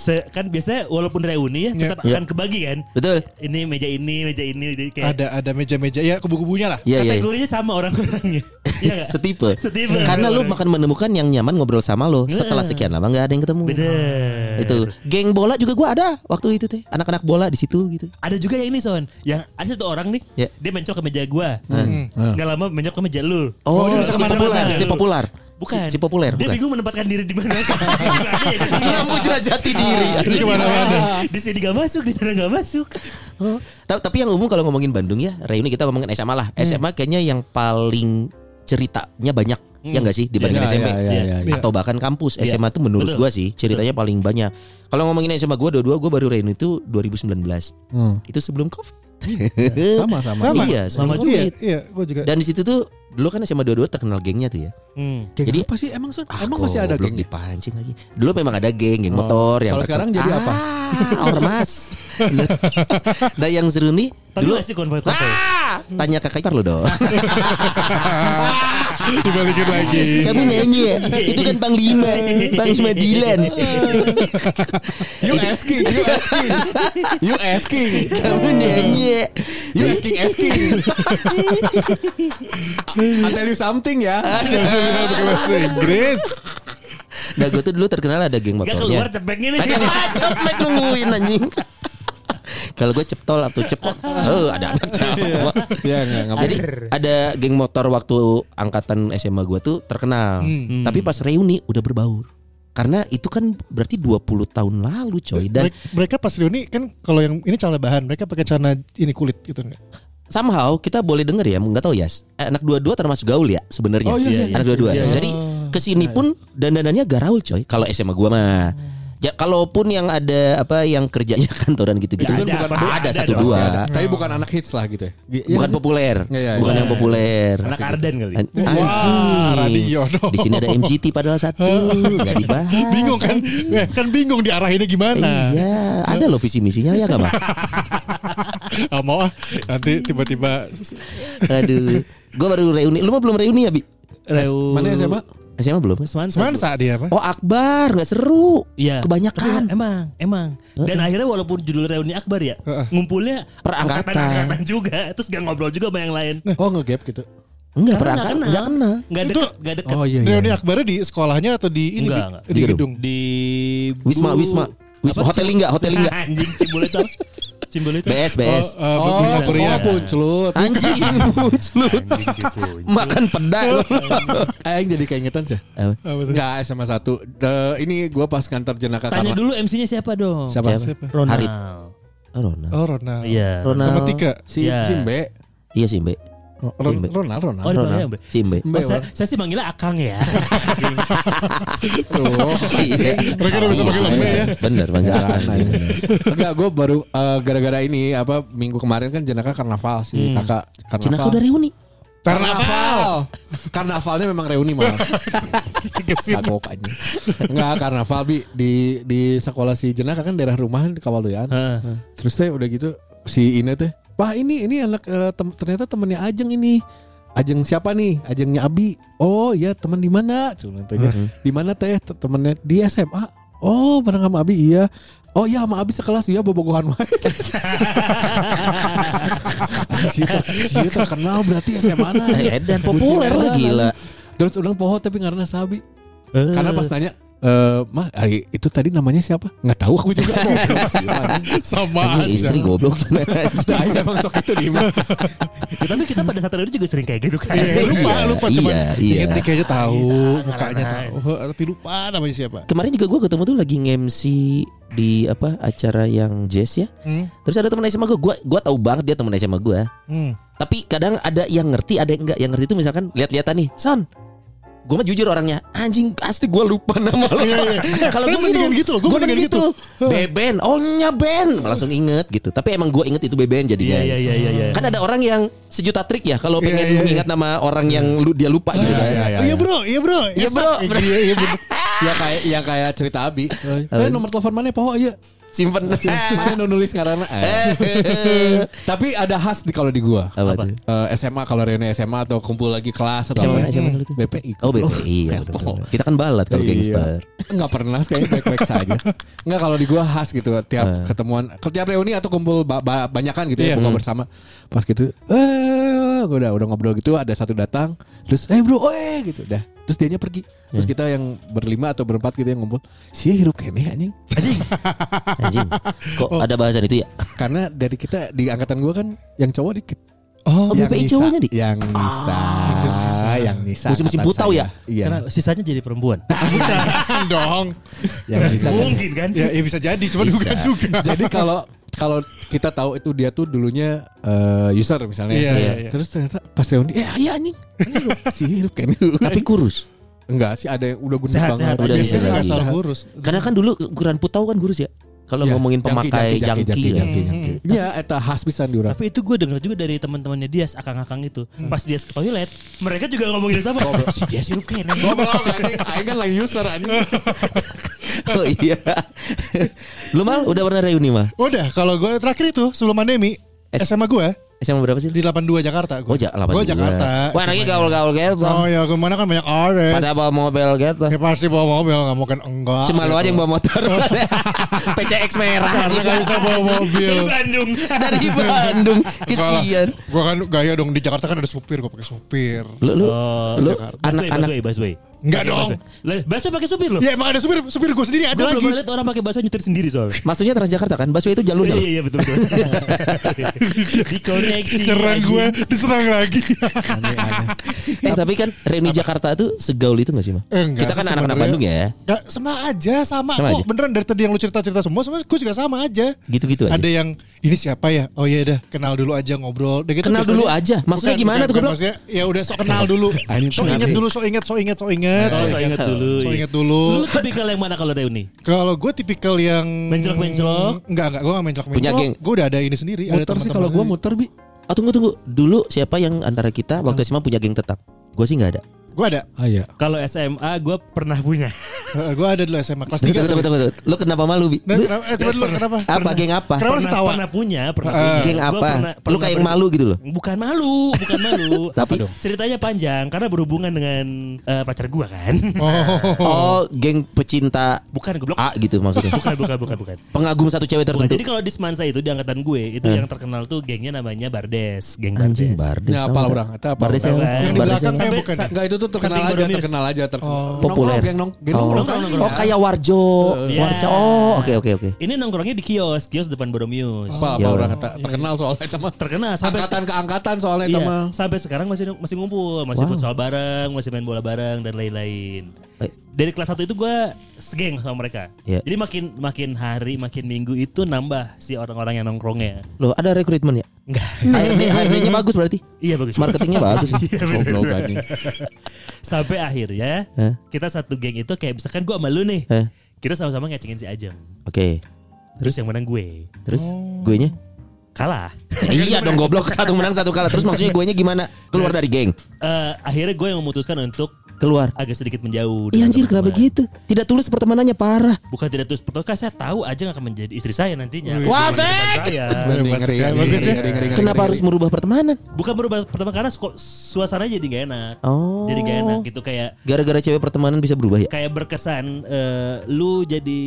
se- kan biasanya walaupun reuni ya tetap Iya. akan kebagi kan. Betul. Ini meja ini, meja ini jadi kayak Ada ada meja-meja ya kubu-kubunya lah. Iya iya. kategorinya sama orang-orangnya. Iya? Setipe. Setipe. Karena lu makan menemukan yang nyaman ngobrol sama lo. Setelah sekian lama nggak ada yang ketemu. Bener. Itu geng bola juga gua ada waktu itu teh. Anak-anak bola di situ gitu. Ada juga yang ini Son, yang ada satu orang nih, Ya. dia mencok ke meja gua. Gak lama mencok ke meja lu. Oh, dia si populer, si populer. Bukan. Si, si populer, Dia bukan. bingung menempatkan diri di mana. Ya? Mau jelajati diri. Ini ke mana-mana. Di sini gak masuk, di sana gak masuk. Oh. Ta- Tapi yang umum kalau ngomongin Bandung ya, reuni kita ngomongin SMA lah. SMA kayaknya yang paling ceritanya banyak. Ya enggak sih dibandingin Iya, SMP? iya, iya, iya, iya. Atau bahkan kampus Iya. SMA tuh menurut Betul. gua sih ceritanya paling banyak. Kalau ngomongin SMA gua dua-dua gua baru reuni itu 2019. Hmm. Itu sebelum Covid. Sama sama. Sama. Iya, sebelum Sama Iya, Covid. iya, gua juga. Dan di situ tuh dulu kan SMA dua-dua terkenal gengnya tuh ya. Hmm. Geng Jadi- apa sih emang Son? Ah, emang masih ada geng? dipancing lagi. Dulu memang ada geng, geng Oh. motor yang Kalau sekarang jadi apa? Ah, ormas. nah, yang seru nih Tapi dulu masih konvoy-konvoy. Ah, tanya kakak ipar lo dong. Dibalikin lagi. Kamu nanya, itu kan Panglima, Panglima Dilan. You asking, you asking, you asking, Kamu nanya. you asking, asking. I tell you something ya. Pakai bahasa Inggris. Nah, gue tuh dulu terkenal ada geng Gak keluar motornya. cepeknya nih. Tadi apa cepet nungguin anjing. Kalau gue ceptol atau cepot, oh ada anak cewek. Ya enggak enggak. Jadi ada geng motor waktu angkatan SMA gue tuh terkenal. Tapi pas reuni udah berbaur. Karena itu kan berarti 20 tahun lalu coy dan Mereka, pas reuni kan kalau yang ini celana bahan, mereka pakai celana ini kulit gitu enggak? somehow kita boleh denger ya, nggak tahu ya. Anak dua-dua termasuk gaul ya sebenarnya. Oh, iya, iya, Anak dua-dua. iya, iya. Jadi ke sini pun dandanannya gaul coy. Kalau SMA gua mah. Ya, kalaupun yang ada apa yang kerjanya kantoran gitu-gitu Ya, kan ada, bukan ada, ada satu dua. Tapi bukan anak hits lah gitu ya. Iya Bukan sih? populer. Iya, iya, bukan iya. yang populer. Anak Arden kali. An- Wah, radio. Di sini ada MGT padahal satu, nggak dibahas. Bingung kan? Eh, kan bingung diarahinnya gimana? Iya, ada loh visi misinya ya nggak Pak? Ah, mau. Nanti tiba-tiba Aduh, gue baru reuni. Lu mah belum reuni ya bi? Reu... Mana SMA? SMA belum? Semansa. semansa dia apa? Oh Akbar, nggak seru. Iya. Kebanyakan. Tapi emang, emang. Dan akhirnya walaupun judul reuni Akbar ya, Heeh. ngumpulnya Perangkatan. angkatan-angkatan juga, terus gak ngobrol juga sama yang lain. Oh ngegap gitu. Enggak Karena perangkat, nggak enggak kenal. Gak Itu- deket, gak deket. Oh iya Reuni iya. akbarnya di sekolahnya atau di ini Enggak, di, enggak. di gedung? Di Wisma, Wisma, Wisma? Hotel Lingga, Hotel Lingga. Anjing Cimbul itu. Cimbul itu. BS, BS. Oh, uh, oh, Oh, Korea. oh punclut. Anjing, munclut. Makan pedang. Aing jadi keingetan sih. Enggak SMA satu. Eh, ini gua pas kantor jenaka Tanya karena dulu MC-nya siapa dong? siapa? Siapa? Ronald. Harit. Oh, Ronald. Oh Ronald. Iya. Ronald. Sama Tika. Si Iya. si Mbe. Iya sih, Mbak. Oh, Ron- Mbe. Ronald Ronald. Oh, Ronald. Mbe. Si Mbak. Mbe, Oh, saya, saya sih manggilnya Akang ya. Tuh. Iya. Mereka udah bisa panggil Mbak ya. Bener, Bang. Enggak, gue baru eh, gara-gara ini apa minggu kemarin kan jenaka karnaval si kakak karnaval. Cina udah reuni. Karnaval. Karnavalnya memang reuni malah. Kagok aja. Enggak karnaval bi di di sekolah si jenaka kan daerah rumahan di Kawaluyan. Heeh. Terus teh udah gitu si Ine teh, "Wah, ini ini anak eh, tem- ternyata temennya Ajeng ini." Ajeng siapa nih? Ajengnya Abi. Oh iya teman di mana? Cuma tanya. Di mana teh Te- temennya di SMA? Oh bareng sama Abi iya. Oh iya sama Abi sekelas iya bobogohan wae. Anjir, Dia terkenal berarti SMA na. Eh, dan populer lah gila. Terus udah poho tapi karena Sabi. Karena pas nanya eh mah hari itu tadi namanya siapa? Nggak tahu aku juga. Sama Anjing aja. istri goblok. Nah, emang sok itu nih mah. Ya, tapi kita pada saat itu juga sering kayak gitu kan. Iya, lupa, Iya, lupa iya, cuman iya. inget nih kayaknya tahu, Bisa, mukanya tahu, tapi lupa namanya siapa. Kemarin juga gue ketemu tuh lagi nge-MC di apa acara yang jazz ya. Hmm. Terus ada temen SMA gue, gue gua tahu banget dia temen SMA gue. Hmm. Tapi kadang ada yang ngerti, ada yang enggak. Yang ngerti itu misalkan lihat-lihatan nih, Son. Gue mah jujur orangnya, anjing pasti gue lupa nama lo. Kalau Gua gue mendingan gitu loh, gua gua mendingan gitu. Beben, oh nya Ben, langsung inget gitu. Tapi emang gue inget itu Beben jadinya. Iya iya iya iya. Kan ada orang yang sejuta trik ya kalau Iya, pengen iya, iya. mengingat nama orang yang lu, dia lupa gitu kan. Oh, Iya bro, iya bro, Iya, bro. Iya iya ya kayak yang kayak cerita Abi. Eh nomor telepon mana poho aja. Simpen. Mana nu nulis ngaranna? Eh. Tapi ada khas di kalau di gua. Apa Apa? tuh? Eh, SMA kalau reuni SMA atau kumpul lagi kelas atau SMA, apa? SMA dulu tuh. BPI. Oh BPI ya. Kepo. bener-bener. Kita kan balat kalau Iya. gangster. Enggak pernah kayaknya baik-baik saja. Enggak kalau di gua khas gitu tiap Eh. ketemuan tiap reuni atau kumpul ba- ba- banyakan gitu ya Iya. buka bersama. Pas gitu eh gua udah udah ngobrol gitu ada satu datang terus eh bro eh gitu dah. Terus dianya pergi. Terus Hmm. kita yang berlima atau berempat gitu yang ngumpul. Sih hirup kene anjing. Anjing. Kok ada bahasan itu ya? Karena dari kita di angkatan gua kan yang cowok dikit. Oh, Oh, yang BPI Nisa, cowoknya di. Yang Nisa, yang Nisa. Musim-musim angkatan putau ya? Iya. Karena sisanya jadi perempuan. bukan dong. Yang Nisa kan. Mungkin kan? Ya, ya bisa jadi, cuma bukan juga. Jadi kalau kalau kita tahu itu dia tuh dulunya eh, user misalnya. Iya, iya, iya. Terus ternyata pas reuni, eh iya anjing. Si kan. Tapi kurus. Enggak sih ada yang udah gunung Sehat, banget. sehat. Udah Iya, Biasanya iya, asal iya. kurus. Karena kan dulu ukuran putau kan kurus ya. Kalau Iya, ngomongin pemakai jangki, ya. jangki, jangki. Iya, eta khas pisan di urang. Tapi itu gue denger juga dari teman-temannya Dias, akang-akang itu. Pas Dias ke toilet, mereka juga ngomongin sama. si Dias hirup kene. Goblok anjing, aing kan lagi user anjing. Oh iya. Lu mal udah pernah reuni mah? Udah, kalau gue terakhir itu sebelum pandemi, S- SMA gue SMA berapa sih? di 82 Jakarta. Oh, ja, 82. Gue Jakarta. Wah, anaknya gaul-gaul gitu. Oh ya, ke mana kan banyak artis. Pada bawa mobil gitu. Ya pasti bawa mobil, nggak mungkin enggak. Cuma lu gitu. aja yang bawa motor. PCX merah. Karena nggak bisa bawa mobil. Dari Bandung. Dari Bandung. Kesian. Gue kan gaya dong di Jakarta kan ada supir, gue pakai supir. Lu lu Oh, lu anak-anak busway, busway. Enggak dong. Lah, Busway pakai supir loh. Ya emang ada supir, supir gue sendiri ada Gue lagi. pernah lihat orang pakai busway nyetir sendiri soalnya. Maksudnya Transjakarta kan? Busway itu jalurnya. Iya iya betul betul. Dikoneksi. Nyerang gue, diserang lagi. Eh tapi kan reuni Jakarta tuh segaul itu gak sih mah? Eh, enggak Kita kan anak-anak. Bandung ya. Gak, sama aja, sama, Sama kok. aja? Beneran dari tadi yang lu cerita-cerita semua, sama gue juga sama aja. Gitu-gitu aja. Ada yang ini siapa ya? Oh iya dah, kenal dulu aja ngobrol. Udah gitu Kenal biasanya- dulu aja? Maksudnya gimana tuh, goblok? Maksudnya ya udah sok kenal dulu. So inget dulu, so inget, so inget, so inget. Oh, saya ingat dulu. So iya. inget dulu. Lu tipikal yang mana kalau reuni? Kalau gue tipikal yang Mencolok-mencolok? Enggak, enggak, gue gak mencolok-mencolok. Punya geng? Gue udah ada ini sendiri. ada Muter sih kalau gua sendiri. muter bi. Oh tunggu tunggu. Dulu siapa yang antara kita waktu SMA punya geng tetap? Gue sih nggak ada. Gue ada. Ah iya. Kalau SMA gue pernah punya. gue ada dulu SMA kelas 3. tunggu tunggu. tunggu. Lu kenapa malu bi? Nah, Lu kenapa, eh, coba dulu kenapa? apa geng apa? Kenapa pernah, ketawa? pernah punya, pernah Eh, punya. Geng apa? pernah- Lu pernah kayak yang malu gitu loh. Bukan malu, bukan malu. Tapi Ceritanya panjang karena berhubungan dengan eh, pacar gua kan. oh geng pecinta Bukan goblok. A gitu maksudnya. Bukan, bukan, bukan, bukan. Pengagum satu cewek Bukan. tertentu. Jadi kalau di Semansa itu di angkatan gue itu yang terkenal tuh gengnya namanya Bardes, geng Anjing Bardes. Ya, apa orang? Itu apa Bardes yang Yang di Bardes belakang yang saya Sampai- bukan. Enggak itu tuh terkenal aja, terkenal aja, terkenal. Populer. Geng nong, geng Oh, nongkrong kan. Nongkrong, Iya. nongkrong. Oh kayak Warjo, Iya. Warjo. Oh oke oke oke. Ini nongkrongnya di kios, kios depan Boromius. Apa apa Ya. orang kata terkenal soalnya itu mah. Terkenal sampai Angkatan ke angkatan soalnya itu Iya, mah. sampai sekarang masih masih ngumpul, masih Wow. futsal bareng, masih main bola bareng dan lain-lain. Eh. Dari kelas 1 itu gue segeng sama mereka. Iya. Jadi makin makin hari, makin minggu itu nambah si orang-orang yang nongkrongnya. Loh ada rekrutmen ya? Enggak. HRD HRD-nya bagus berarti. iya bagus. Marketingnya bagus. Goblok anjing. Sampai akhirnya Hah? kita satu geng itu kayak misalkan gue sama lu nih. Eh, Kita sama-sama ngecengin si Ajeng. Oke. Terus yang menang gue. Terus gue nya? Kalah. iya dong goblok satu menang satu kalah. Terus maksudnya gue nya gimana? Keluar dari geng. Eh, akhirnya gue yang memutuskan untuk Keluar. agak sedikit menjauh. Iya anjir kenapa gitu? Tidak tulus pertemanannya parah. Bukan tidak terus pertama saya tahu Ajeng akan menjadi istri saya nantinya. Wah, sek! ya. ngeri, Kenapa harus merubah pertemanan? Bukan berubah pertama karena su- suasananya jadi gak enak. Oh. Jadi gak enak gitu kayak Gara-gara cewek pertemanan bisa berubah ya? kayak berkesan eh, lu jadi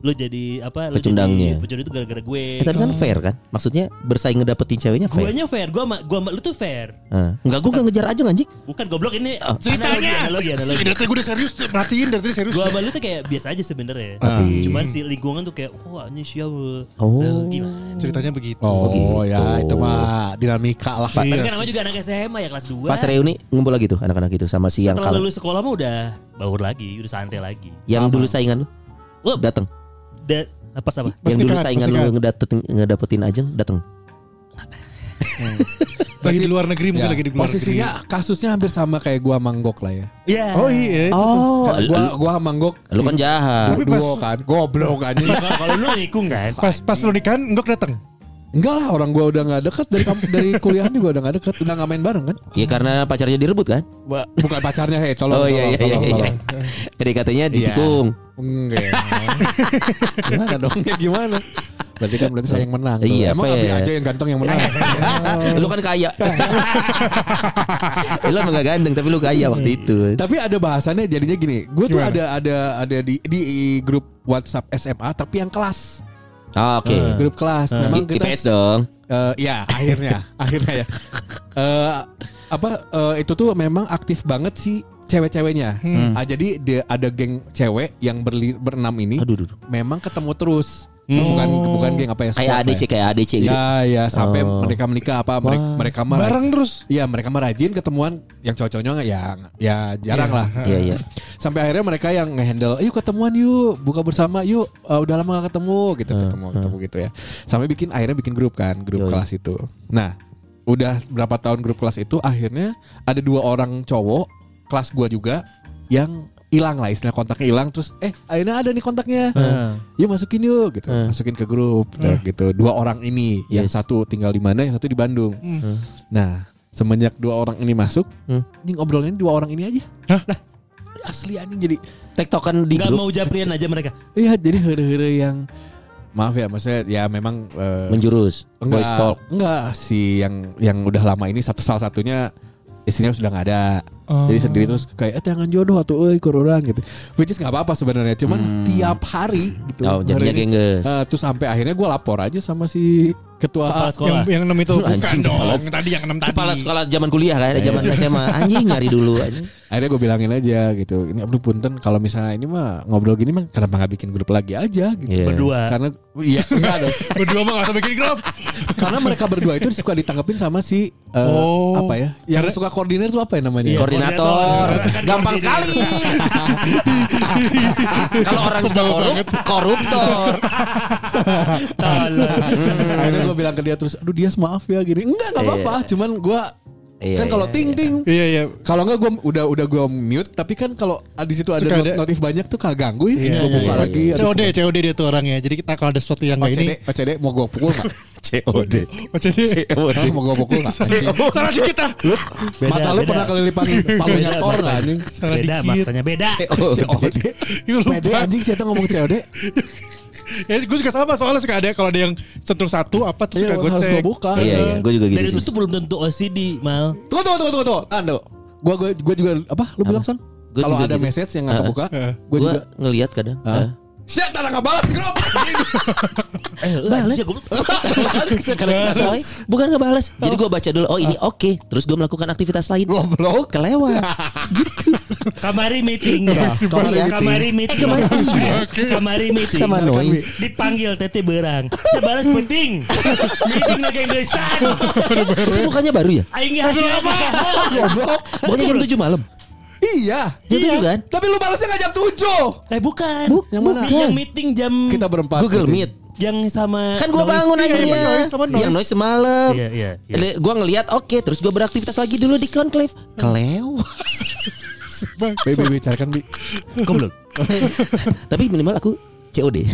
lu jadi apa? Lu Pecundangnya. jadi Pecundang itu gara-gara gue. Eh, tapi kan fair kan? Maksudnya bersaing ngedapetin ceweknya fair. Guanya fair, gua sama gua sama lu tuh fair. Ah. Enggak gue gak ngejar aja anjing. Bukan goblok ini Oh. ceritanya. Analogi, analogi. Dari gue udah serius, perhatiin dari serius. Gua sama lu tuh kayak biasa aja sebenarnya. Tapi- Cuman si lingkungan tuh kayak wah ini siapa? Oh. Lah, gimana? Ceritanya begitu. Oh gitu. ya itu mah dinamika lah. Tapi kan namanya juga anak SMA ya kelas 2. Pas reuni ngumpul lagi tuh anak-anak itu sama si yang kalah. lulus sekolah mah udah baur lagi, udah santai lagi. Yang dulu saingan lu Wah, datang. Da, apa apa? Yang dulu saingan lu ngedapetin ngedapetin ajeng datang. Lagi di luar negeri mungkin Ya, lagi di luar posisinya kasusnya hampir sama kayak gua manggok lah ya. Iya. negeri. Oh iya. Oh, Kan gua gua manggok lu kan jahat. Tapi duo pas- kan goblok anjing. Kalau lu nikung kan? Pas pas lu nikahan enggak datang. Enggak lah orang gua udah nggak deket dari kamp- dari kuliahan juga udah nggak deket udah nggak main bareng kan Ya karena pacarnya direbut kan? Bukan pacarnya hei tolong Oh iya iya iya. iya. Jadi katanya Iya. ditikung. Enggak. gimana dong? Ya gimana? Berarti kan berarti saya yang menang. Iya, Emang fair. Abi aja yang ganteng yang menang. lu kan kaya. Eh, lu emang gak ganteng tapi lu kaya waktu itu. tapi ada bahasannya jadinya gini. Gue tuh ada ada ada di di grup WhatsApp SMA tapi yang kelas. Ah, Oke. Grup kelas. Memang I- kita IPS dong. Eh, ya akhirnya akhirnya ya Eh, apa eh, itu tuh memang aktif banget sih cewek-ceweknya Ah, jadi dia ada geng cewek yang berli, berenam ini Aduh, aduh, aduh. memang ketemu terus bukan bukan geng apa ya Kayak ADC ya. kayak ADC gitu. ya ya sampai Oh. mereka menikah apa mereka mereka mah Bareng terus. Iya mereka mah rajin ketemuan yang cowok-cowoknya nggak ya ya jarang Iya. lah. Iya, iya. Sampai akhirnya mereka yang ngehandle, yuk ketemuan yuk, buka bersama yuk, Eh, udah lama gak ketemu gitu, ketemu ketemu gitu ya. Sampai bikin akhirnya bikin grup kan, grup Yoi. kelas itu. Nah, udah berapa tahun grup kelas itu akhirnya ada dua orang cowok kelas gua juga yang hilang lah istilah kontaknya hilang terus eh akhirnya ada nih kontaknya yuk masukin yuk gitu Hmm. masukin ke grup Nah, gitu dua orang ini yang Yes. satu tinggal di mana yang satu di Bandung nah semenjak dua orang ini masuk Hmm. anjing obrolannya dua orang ini aja Hah? Lah, asli anjing jadi Tektokan di Gak grup mau japrian aja mereka. iya jadi heure-heure yang maaf ya maksudnya ya memang eh, menjurus. enggak Voice talk. enggak si yang yang udah lama ini satu salah satunya istrinya sudah nggak ada jadi sendiri terus kayak eh tangan jodoh atau eh orang gitu which is nggak apa-apa sebenarnya cuman tiap hari gitu Oh, jadinya gengges. eh, terus sampai akhirnya gue lapor aja sama si ketua Kepala Yang, sekolah. yang enam itu bukan Anjing, dong. kepala- tadi yang enam tadi. Kepala sekolah zaman kuliah kan, zaman SMA. Anjing nyari dulu anjing. akhirnya gue bilangin aja gitu ini aduh punten kalau misalnya ini mah ngobrol gini mah kenapa nggak bikin grup lagi aja gitu Iya. Berdua. karena iya enggak dong Berdua mah gak usah bikin grup. karena mereka berdua itu suka ditanggapin sama si eh, Oh. apa ya yang suka koordinir tuh apa ya namanya Iya. Koordinator. Koordinator. Gampang sekali. Kalau orang sudah korup, koruptor. Tolong. akhirnya gue bilang ke dia terus aduh dia maaf ya gini enggak nggak apa-apa cuman gue Iya, kan kalau iya, ting ting Iya iya. kalau enggak gue udah udah gue mute tapi kan kalau di situ ada, Suka ada- notif banyak tuh kagak ganggu ya Iya, gue iya, buka iya, lagi aduh, COD, COD dia tuh orangnya. Jadi kita kalau ada sesuatu yang kayak ini, OCD mau gue pukul nggak? COD. OCD. Hah, mau gue pukul nggak? Salah dikit ah. Lu Beda, mata lu pernah kelilipan palunya Thor beda. nggak anjing? Salah dikit. makanya beda. COD. Ih, lupa. PD anjing saya tuh ngomong COD. Ya gue juga sama soalnya suka ada kalau ada yang centung satu apa tuh Iya, suka gue harus cek. gue buka. Iya, iya, gue juga gitu Dan itu tuh belum tentu OCD, Mal. Tunggu tunggu tunggu tunggu tunggu. Ando. Gua gua gua juga apa? Lu bilang son? Kalau ada gitu. message yang nggak kebuka, Gue juga ngelihat kadang. Siap tak nggak balas di grup. Eh, Balas. goblok. Soalnya bukan ngebales. Jadi gue baca dulu. Oh ini oke. Terus gue melakukan aktivitas lain. Goblok. Kelewat. Kamari meeting. kamari meeting. Kamari meeting. Eh, kemarin iya. Kamari meeting. Sama noise. Dipanggil tete berang. Saya balas penting. meeting lagi yang desan. Itu bukannya baru ya? Aing hasil apa? Goblok. Bukannya jam 7 malam. Iya. Jam 7 kan? Tapi lu balasnya nggak jam 7 Eh bukan. Bu- Yang mana? Yang meeting jam Kita berempat. Google. Meet. yang sama Kan gue Noise. bangun Iya, akhirnya. sama noise, sama noise. Yang noise semalam. Iya, iya, iya. Gua ngelihat oke, terus gue beraktivitas lagi dulu di conclave. Kelewat. Bi, bi, bi, carikan bi. Goblok. Tapi minimal aku COD.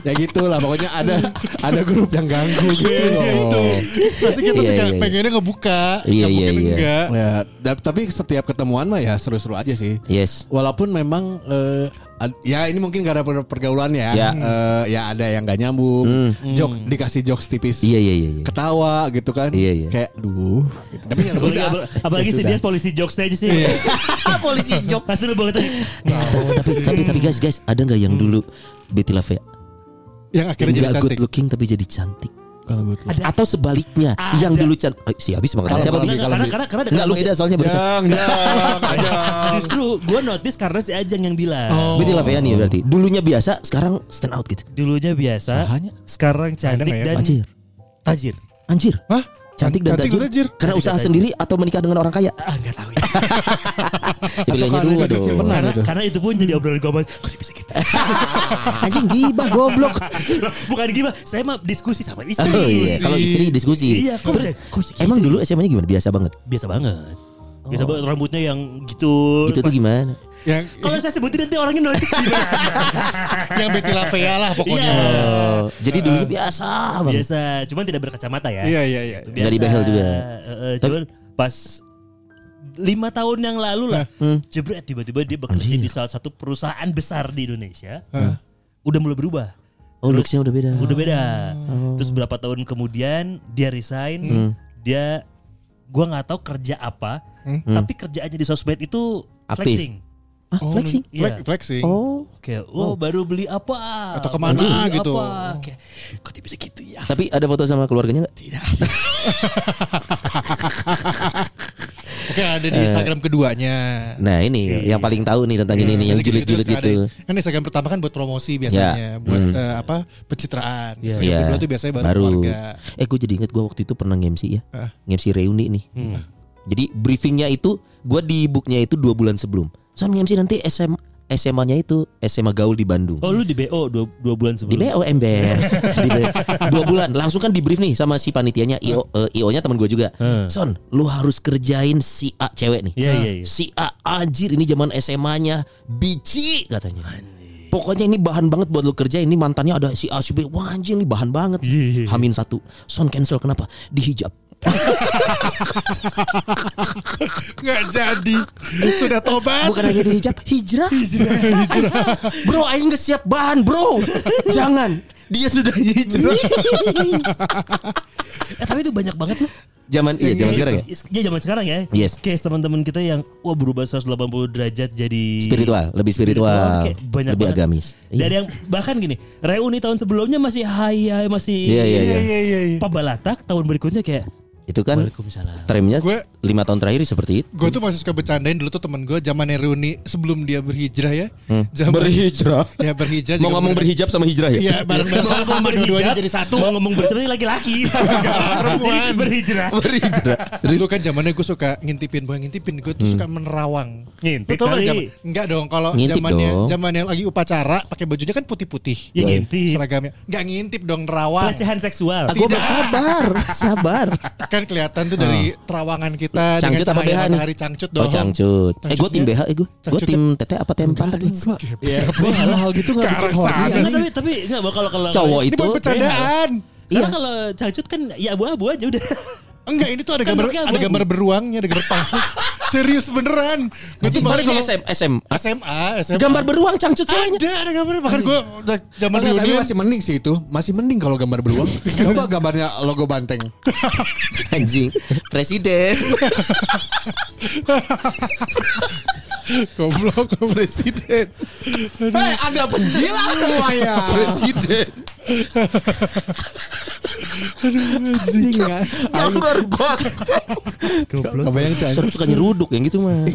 Ya gitu lah. Pokoknya ada ada grup yang ganggu gitu loh. Pasti kita Iya, suka iya, iya. pengennya ngebuka. Iya, nggak iya, mungkin iya. enggak. Ya, tapi setiap ketemuan mah ya seru-seru aja sih. Yes. Walaupun memang eh, ad- ya ini mungkin gara per- pergaulan ya. Ya. Eh, ya ada yang gak nyambung. Jok dikasih jokes tipis. Iya iya iya. iya. Ketawa gitu kan. Iya, iya. Kayak duh. gitu. Tapi ya Apalagi, sudah. apalagi Ya sih dia polisi jokes aja sih. Polisi jok. Pas lu banget tadi. tapi tapi tapi guys guys ada nggak yang dulu Betty Lavea Yang akhirnya jadi good cantik. looking tapi jadi cantik Kalau gue tuh. Ada. atau sebaliknya Ada. yang dulu cantik oh, si habis Kalau- siapa kalau Bi? di- Karena karena karena Enggak lu beda soalnya barusan Jang, jang, jang. Justru gue notice karena si Ajeng yang bilang. Oh. Betty Lavea nih berarti dulunya biasa sekarang stand out gitu Dulunya biasa, Sahanya. sekarang cantik nggak ya? dan anjir tajir. anjir Hah? Cantik dan Cantik tajir, tajir. karena Cantik usaha tajir. sendiri atau menikah dengan orang kaya Ah nggak tahu ya. ya, pilihannya dua dong karena, itu. karena itu pun jadi obrolan gue Kok dia bisa gitu? anjing gibah goblok Bukan gimana? Saya mah diskusi sama istri. oh iya kalau istri diskusi Iya, kok bisa, kok bisa gitu? emang dulu SMA-nya gimana biasa banget biasa banget. Biasa banget rambutnya yang gitu. gitu tuh gimana Yang Kalau saya sebutin nanti orangnya notice gimana? yang Betty Lavea lah pokoknya. Iya. oh, jadi dulunya biasa banget Biasa, cuman tidak berkacamata ya. Iya iya iya. Biasa. Nggak dibehel juga. Eh, cuman pas lima tahun yang lalu lah. Jebret tiba-tiba dia bekerja di salah satu perusahaan besar di Indonesia. Udah mulai berubah. Oh, looks-nya udah beda. Udah beda. Terus berapa tahun kemudian dia resign, Hmm. dia gua nggak tahu kerja apa, tapi kerjaannya di sosmed itu Hmm. Aktif. flexing. Ah, flexing. Iya. Flex- flexing. Oh. Kayak, oh, baru beli apa? Atau ke mana Baru beli gitu. Apa? Kayak, kok dia bisa gitu ya? Tapi ada foto sama keluarganya nggak? Oke ada di Instagram keduanya. Nah ini yang paling tahu nih tentang ini nih yang julid-julid ada- gitu. Kan Instagram pertama kan buat promosi biasanya, buat Hmm. eh, apa pencitraan. Iya. Instagram Iya. kedua tuh biasanya baru, keluarga. Eh gue jadi inget gue waktu itu pernah nge-MC ya. Ah. Nge-MC reuni nih. Jadi briefingnya itu gue di booknya itu dua bulan sebelum. Soal nge-MC nanti SM, SMA-nya itu SMA Gaul di Bandung. Oh lu di BO dua, dua bulan Di sebelum. BO ember. Di BO. Dua bulan. Langsung kan di brief nih Sama si panitianya. IO, eh, IO nya teman gue juga. Hmm. Son Lu harus kerjain si A cewek nih. Iya, iya, iya. Si A anjir Ini zaman SMA nya Bici katanya. Pokoknya ini bahan banget buat lu kerja Ini mantannya ada si A si B. Wah anjir ini bahan banget. Iya, iya, iya. Hamin satu. Son cancel kenapa? Dihijab Nggak jadi. Sudah tobat. Bukan hanya dihijab Hijrah Bro Aing gak siap bahan bro Jangan Dia sudah hijrah Eh, tapi itu banyak banget loh. Zaman iya zaman sekarang ya Ya zaman sekarang ya. Yes. Kayak teman-teman kita yang wah berubah 180 derajat jadi Spiritual Lebih spiritual Kayak banyak Lebih banget. agamis Iya. Dari yang bahkan gini, reuni tahun sebelumnya masih haya, masih Iya iya iya. Iya iya iya. Pak Balatak tahun berikutnya kayak Itu kan trimnya Gue- lima tahun terakhir seperti itu. Gue tuh masih suka bercandain dulu tuh temen gue zaman reuni sebelum dia berhijrah ya. Zaman, Berhijrah? Ya berhijrah. Mau ngomong bener- berhijab sama hijrah ya? Iya bareng-bareng Mau sama ngomong dua-duanya berhijab, jadi satu. Mau ngomong bercerai laki-laki. Perempuan. Berhijrah. berhijrah. Dulu kan zamannya gue suka ngintipin, bukan ngintipin, gue tuh suka menerawang. Ngintip tau kali. gak zaman- Enggak dong, kalau zamannya zamannya lagi upacara pakai bajunya kan putih-putih. Ya ngintip. Seragamnya. Enggak ngintip dong, nerawang. Pelecehan seksual. Aku sabar, sabar. Kan kelihatan tuh dari terawangan kita Cangcut apa BH nih? hari cangcut dong. Oh cangcut. Eh gue tim BH, eh gue. Gue tim tete apa tempan tadi? Ya, gua hal-hal gitu nggak arah bikin sih. tapi tapi enggak kalau kalau Cowok Ini itu buat bercandaan. Karena Iya. kalau cangcut kan ya abu-abu aja udah. Enggak, ini tuh ada Kan gambar ada gambar beruangnya, ada gambar. Serius beneran. Gue tuh ini kalau SM, SM. SMA, SMA. Gambar beruang cangcut ceweknya. ada ada gambarnya. Bahkan gue udah zaman Enggak, tapi masih mending sih itu. Masih mending kalau gambar beruang. Coba gambarnya logo banteng. Anjing. Presiden. goblok presiden. Hei, ada penjilat semuanya. Presiden. Anjing ya. Goblok. Kebayang tuh. Seru suka nyeruduk yang gitu mah.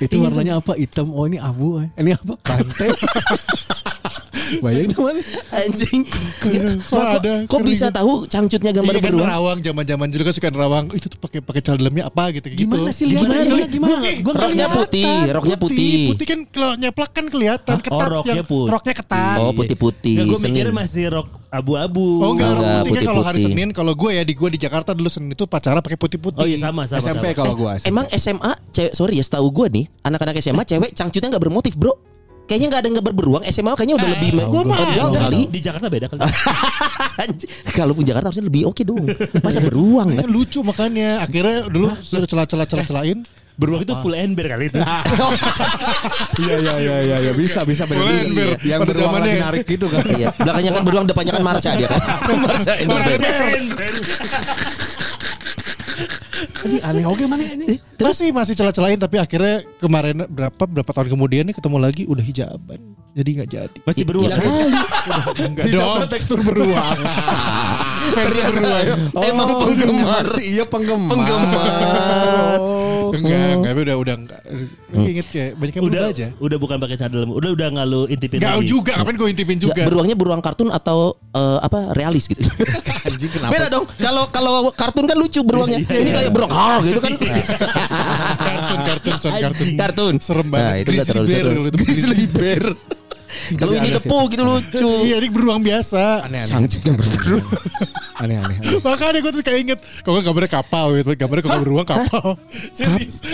Itu warnanya apa? Hitam. Oh ini abu. eh. Ini apa? Banteng. Bayangin teman. Anjing. Kok ada Kok bisa tahu cangcutnya gambar Iya kan beruang? nerawang zaman-zaman dulu kan suka nerawang. Itu tuh pakai pakai celana dalamnya apa gitu gitu. Gimana sih lihatnya? Gimana? Gimana? Gua nggak Roknya putih, roknya putih. Putih kan kalau nyeplak kan kelihatan Oh, ketat roknya yang- putih. Roknya ketat. Oh, putih-putih, Gue Senin. masih rok abu-abu. Oh enggak, rok Enggak, putih kan kalau hari. Senin kalau gue ya di gue di Jakarta dulu Senin itu pacara pakai putih-putih. Oh iya sama sama. SMP kalau gua. SMP. Emang SMA, cewek, sorry ya, setahu gue nih, anak-anak SMA cewek cangcutnya nggak bermotif bro. Kayaknya nggak ada yang gambar beruang. SMA kayaknya udah lebih gua mah original Di- kali. Di Jakarta beda kali. Anjing. Kalaupun Jakarta harusnya lebih oke dong. Masa beruang Kan lucu makanya akhirnya dulu sudah celah-celah celah-celahin. Beruang itu full ember kali itu. Iya iya iya iya ya. bisa bisa. Boleh, Ber. Yang Pada beruang lagi narik gitu kan. Iya, belakangnya kan beruang, depannya kan Marsha dia kan. Marsha endorser. Anjing aneh oke mana ini? Masih masih celah-celahin tapi akhirnya kemarin berapa berapa tahun kemudian nih ketemu lagi udah hijaban. Jadi nggak jadi. Masih beruang. Iya kali. Enggak Hijabnya tekstur beruang. Ternyata emang Oh, penggemar. sih, Iya penggemar. Penggemar. Enggak, enggak, udah udah enggak. Ingat kayak banyak yang Udah aja. udah bukan pakai cadel udah udah nggak lu intipin Enggak lagi. juga, ngapain gue intipin juga. Nggak, beruangnya beruang kartun atau eh, apa realis gitu. Anjing kenapa? Beda dong. Kalau kalau kartun kan lucu beruangnya. Ini kayak beruang ah gitu kan. kartun, kartun, son kartun. kartun. Serem banget. Nah, itu Grizzly terlalu bear seru. dulu itu. Grizzly bear. Kalau ini depo gitu lucu. Iya, ini beruang biasa. Aneh aneh. Cangcut gambar beruang. Aneh aneh. aneh. Makanya gue tuh kayak inget nggak gambarnya kapal gitu Gambarnya kalau beruang kapal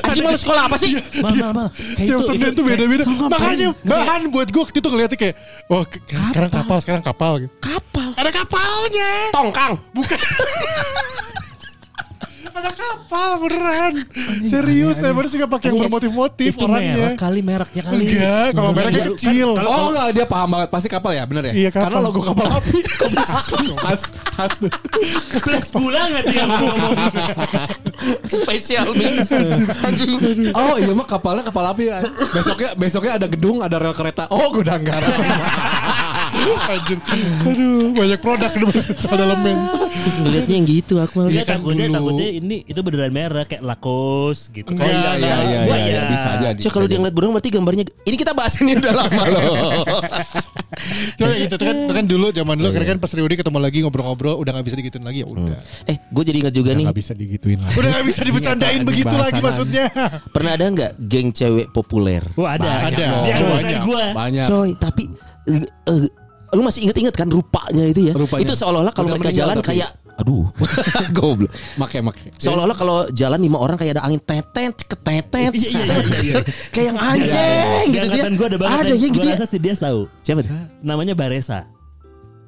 Anjing malu sekolah apa sih? Mal. Kayak Siap Senin tuh beda-beda? Makanya bahan buat gue waktu itu ngeliatnya kayak Wah ke- sekarang kapal Sekarang kapal gitu Kapal. Ada kapalnya Tongkang. Bukan Ada kapal beneran. Serius, saya baru suka pakai yang bermotif-motif Itu orangnya. merek kali mereknya kali. Enggak, kalau mereknya Kan- kecil. kalau- Oh enggak dia paham banget pasti kapal ya bener ya? Iya, kapal. Karena logo kapal api khas khas tuh. Plus gula nggak ngomong. Spesial mix. Anjing. Oh iya mah kapalnya kapal api ya. Besoknya besoknya ada gedung ada rel kereta. Oh gudang garam. Anjir. Aduh, banyak produk di dalamnya. Ngeliatnya yang gitu Akmal. Dia kan takutnya dulu. takutnya ini itu beneran merek kayak Lacoste gitu. Enggak, iya iya iya iya, ya. bisa aja. Cok kalau dia ngeliat burung berarti gambarnya ini kita bahas ini udah lama loh. Gitu itu kan itu kan dulu zaman dulu karena kan pas Reuni ketemu lagi ngobrol-ngobrol udah nggak bisa digituin lagi ya udah. eh, gue jadi ingat juga nih. Gak bisa digituin lah. Udah nggak bisa dibecandain Ini begitu lagi maksudnya. Pernah ada nggak geng cewek populer? Wah ada. Banyak Ada. angkatan Banyak. Banyak. Coy, tapi eh, eh, lu masih inget-inget kan rupanya itu ya? Rupanya. Itu seolah-olah kalau mereka jalan tapi. kayak aduh, goblok. Make make. Seolah-olah kalau jalan lima orang kayak ada angin tetet, ketetet, Iya, iya, iya, iya. kayak yang anjing gitu dia. ada yang gitu ya. dia tahu. Siapa tuh? Namanya Baresa.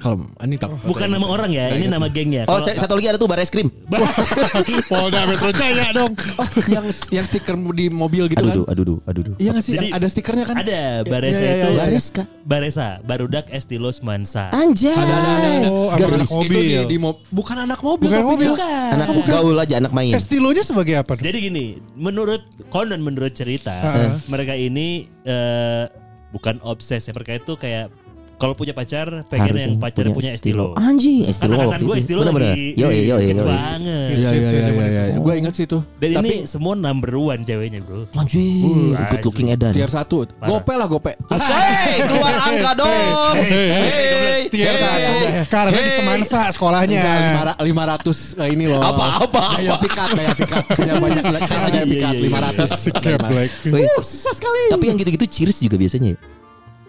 Kalau ini tak. Bukan nama orang ya, ini nama gengnya. Oh, satu lagi ada tuh bar es krim. Polda Metro Jaya dong. Oh, yang yang stiker di mobil gitu Aduh, kan? duh, aduh, duh, aduh, duh. Iya nggak sih? Jadi- Yang ada stikernya kan? Ada Baresa Iya, iya, itu. iya, iya. Bareska. Baresa, Barudak Estilos Mansa. Anjay. Ada ada ada. ada. Oh, anak itu mobil. di, di mo- bukan anak mobil Bukan tapi mobil. Bukan. Anak gaul aja, anak main. Estilonya sebagai apa? Jadi gini, menurut konon menurut cerita, mereka ini eh, bukan obses ya, mereka itu kayak kalau punya pacar pengen Harus yang pacar punya, estilo. Anjing, estilo Karena gue estilo Bener-bener. lagi Yo, yo, yo, yo. banget. Iya iya iya. Gue inget sih itu. Dan Tapi ini semua number one ceweknya bro. Anjing, Uh, good looking edan. tier satu. Gope lah gope. Hei, keluar angka dong. Hei, Tier hei. satu. Karena di Hey. Semansa sekolahnya. lima ratus ini loh. Apa, apa, apa? pikat, gaya pikat. Punya banyak cara gaya pikat. Iya, iya, Lima iya. ratus. Kayak black. Wih, Susah sekali. Tapi yang gitu-gitu cheers juga biasanya ya.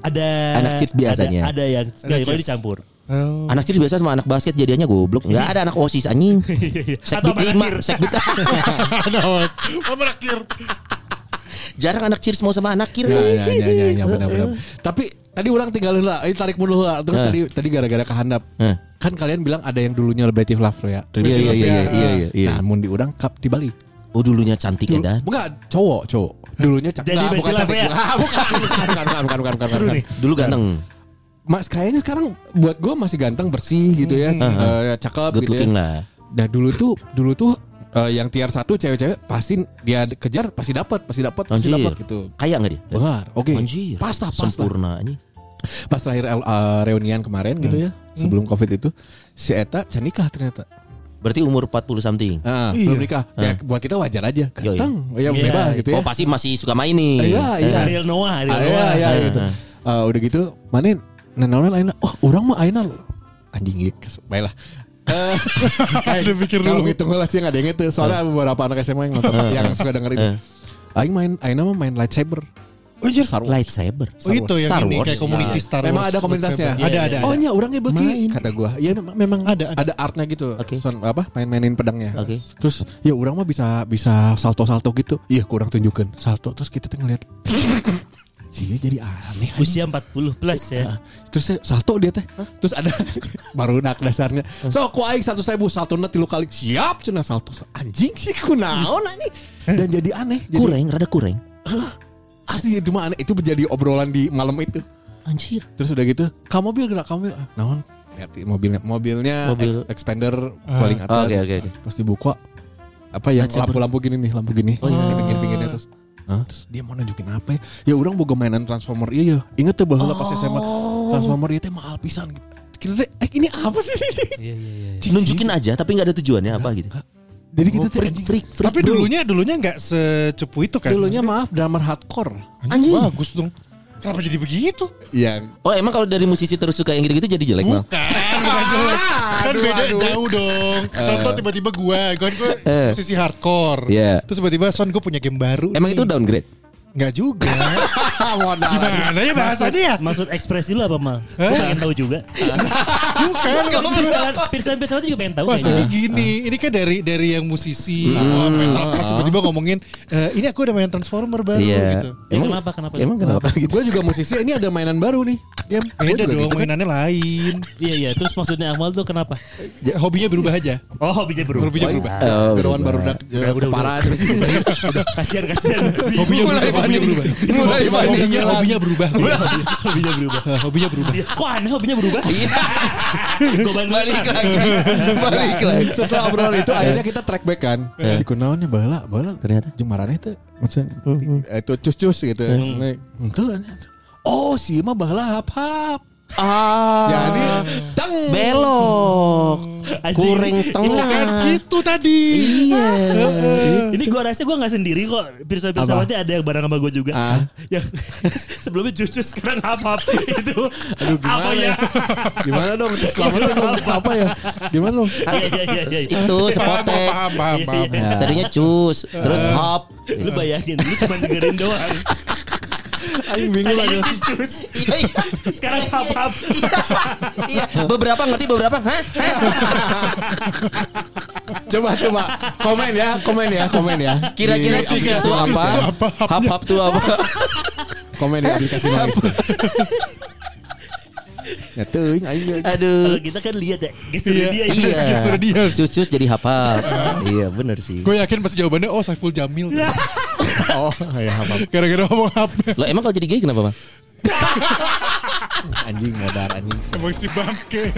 Ada Anak cheers biasanya. Ada, ada yang cheers. dicampur. Oh. Anak cheers biasa sama anak basket jadiannya goblok. Enggak ada anak OSIS anjing. Atau Sekbid anak 5, kir. sekbid Oh. Jarang anak cheers mau sama anak kir. Ya ya ya ya, ya benar benar. Tapi tadi orang tinggalin lah, ini tarik mundur lah. Eh. tadi tadi gara-gara kehandap. Eh. Kan kalian bilang ada yang dulunya Lebih Love ya. Iya iya iya iya iya iya. iya. Namun di orang kap di Bali. Oh dulunya cantik Dulu, edan. Enggak, cowok, cowok. Dulunya cak, Jadi enggak, Betty bukan cantik. ya? Ah, bukan, bukan, bukan, bukan, bukan, bukan, bukan, Seru bukan. nih. Dulu ganteng. Mas kayaknya sekarang buat gue masih ganteng bersih gitu ya, Eh, cakep Good gitu ya. lah. Nah dulu tuh dulu tuh eh, yang tier satu cewek-cewek pasti dia kejar pasti dapat pasti dapat pasti dapat gitu. Kaya enggak dia? Benar, oke. Anjir. Pas lah, pas. Sempurna anjing. Pas terakhir eh, reunian kemarin gitu ya, sebelum covid itu si Eta nikah ternyata. Berarti umur 40 something. Ah, Iya. belum nikah. Ya buat kita wajar aja, ganteng, ya Iya. bebas gitu ya. Oh pasti masih suka main nih. Iya, iya. Ariel Noah, Ariel Ah, iya, Noah. iya, Ah, gitu. ah. Eh, udah gitu, mana nanaonan aina. Oh, orang mah aina lo. Anjing gitu. Baiklah. Eh, Ada pikir kalau dulu. ngitung lah sih nggak ada yang itu. Soalnya beberapa anak SMA yang nonton, yang suka dengerin. Eh. Aing main, Aina mah main lightsaber. Anjir. Star Wars. Lightsaber. Oh itu yang Star ini Wars. kayak community Nah, Star Wars. Memang ada komunitasnya. Ada ada. ada. Oh nya orangnya begi Main. kata gua. Ya memang, Ada, ada, ada. artnya gitu. Oke. Son, apa main-mainin pedangnya. Oke. Terus ya orang mah bisa bisa salto-salto gitu. Iya, kurang tunjukkan salto. Terus kita tuh ngeliat. Sih jadi aneh. Usia 40 plus ya. Ah, Terus saya salto dia teh. Terus ada baru nak dasarnya. So ku aing satu ribu salto na tilu kali. Siap cenah salto. Anjing sih kunaon anjing. Dan jadi aneh. Jadi, Kurang, rada kurang. Asli itu mah aneh. Itu menjadi obrolan di malam itu. Anjir. Terus udah gitu, kamu mobil gerak kamu mobil. Ah, naon? Lihat mobilnya, mobilnya Mobil. ex- expander paling atas. Oke oke oke. Pas dibuka apa yang lampu-lampu gini nih, lampu gini. Oh, iya. Pinggir-pinggirnya terus. Ah, terus dia mau nunjukin apa ya? Ya orang boga mainan Transformer iya ya. Ingat tuh bahwa pas SMA Transformer itu mahal pisan. Kita teh, eh ini apa sih ini? Iya iya iya. Cing, Nunjukin aja tapi nggak ada tujuannya apa gitu. Jadi kita Oh, freak, freak, freak, Tapi bro. dulunya dulunya nggak secepu itu kan. dulunya maaf drummer hardcore. anjing bagus dong. Kenapa jadi begitu? Yang Oh emang kalau dari musisi terus suka yang gitu-gitu jadi jelek mal? Bukan, bukan jelek. Kan Aduh, beda aduh. jauh dong. Contoh tiba-tiba gue, kan gue Eh. musisi hardcore. Iya. Terus tiba-tiba Son gue punya game baru. Emang itu downgrade? Enggak juga. modal. Gimana ya bahasanya ya? Maksud ekspresi lu apa mal? Gue pengen tahu juga. Bukan. Pirsan Pirsan Pirsan juga pengen tahu Maksudnya gini, ini kan dari dari yang musisi, oh, metal, pas tiba-tiba ngomongin, "Eh, ini aku udah main Transformer baru Iya. gitu. Ya, kenapa kenapa? Emang kenapa gitu? Gue juga musisi, ini ada mainan baru nih. Gua Beda dong, gitu kan. mainannya lain. Iya iya. Terus maksudnya Akmal tuh kenapa? Hobinya berubah aja. Oh hobinya berubah. Hobinya Wah, berubah. Oh, Geruan berubah. baru dak kepara terus Kasihan kasihan. Hobinya berubah. Hobinya berubah. Mulai Hobinya hobinya berubah. hobinya berubah. Hobinya berubah. Iya, Kok aneh hobinya berubah? Iya. Gue. Balik lagi. Balik lagi. Setelah obrolan itu akhirnya kita track back kan. Si kunaonnya bala, bala Ternyata. jeung marane teh maksudnya itu cus-cus gitu. Nek, Itu Oh, si mah bala hap-hap. Ah. Jadi teng belok. Anjing. Kuring setengah. Kan itu tadi. Iya. Ini gue rasa gue gak sendiri kok Pirsa Pirsawati ada yang bareng sama gue juga Ah. Yang sebelumnya jujur sekarang apa Itu Aduh Apa gimana ya Gimana dong? Selamat dong. Apa ya? Gimana dong? Iya iya iya iya. Itu Paham, sepotek. paham, paham, paham. Iya. Tadinya cus, terus hop. Lu bayangin Lu cuma dengerin doang Aing bingung lagi. Tadi jus Iya, iya. Sekarang hap-hap Iya, beberapa ngerti beberapa. Hah? Coba coba komen ya, komen ya, komen ya. Kira-kira cus aplikasi itu apa? Hap hap tuh apa? Komen di aplikasi Noise. Ya aing Kalau Aduh. kita kan lihat ya Gesturnya dia itu. Iya. Gestur dia. Cus cus jadi hap. Iya bener sih. Gue yakin pasti jawabannya oh Saiful Jamil. Oh, ya apa? Gara-gara ngomong apa? Lo emang kalau jadi gay kenapa, Bang? Anjing modar anjing. Emang si bangke.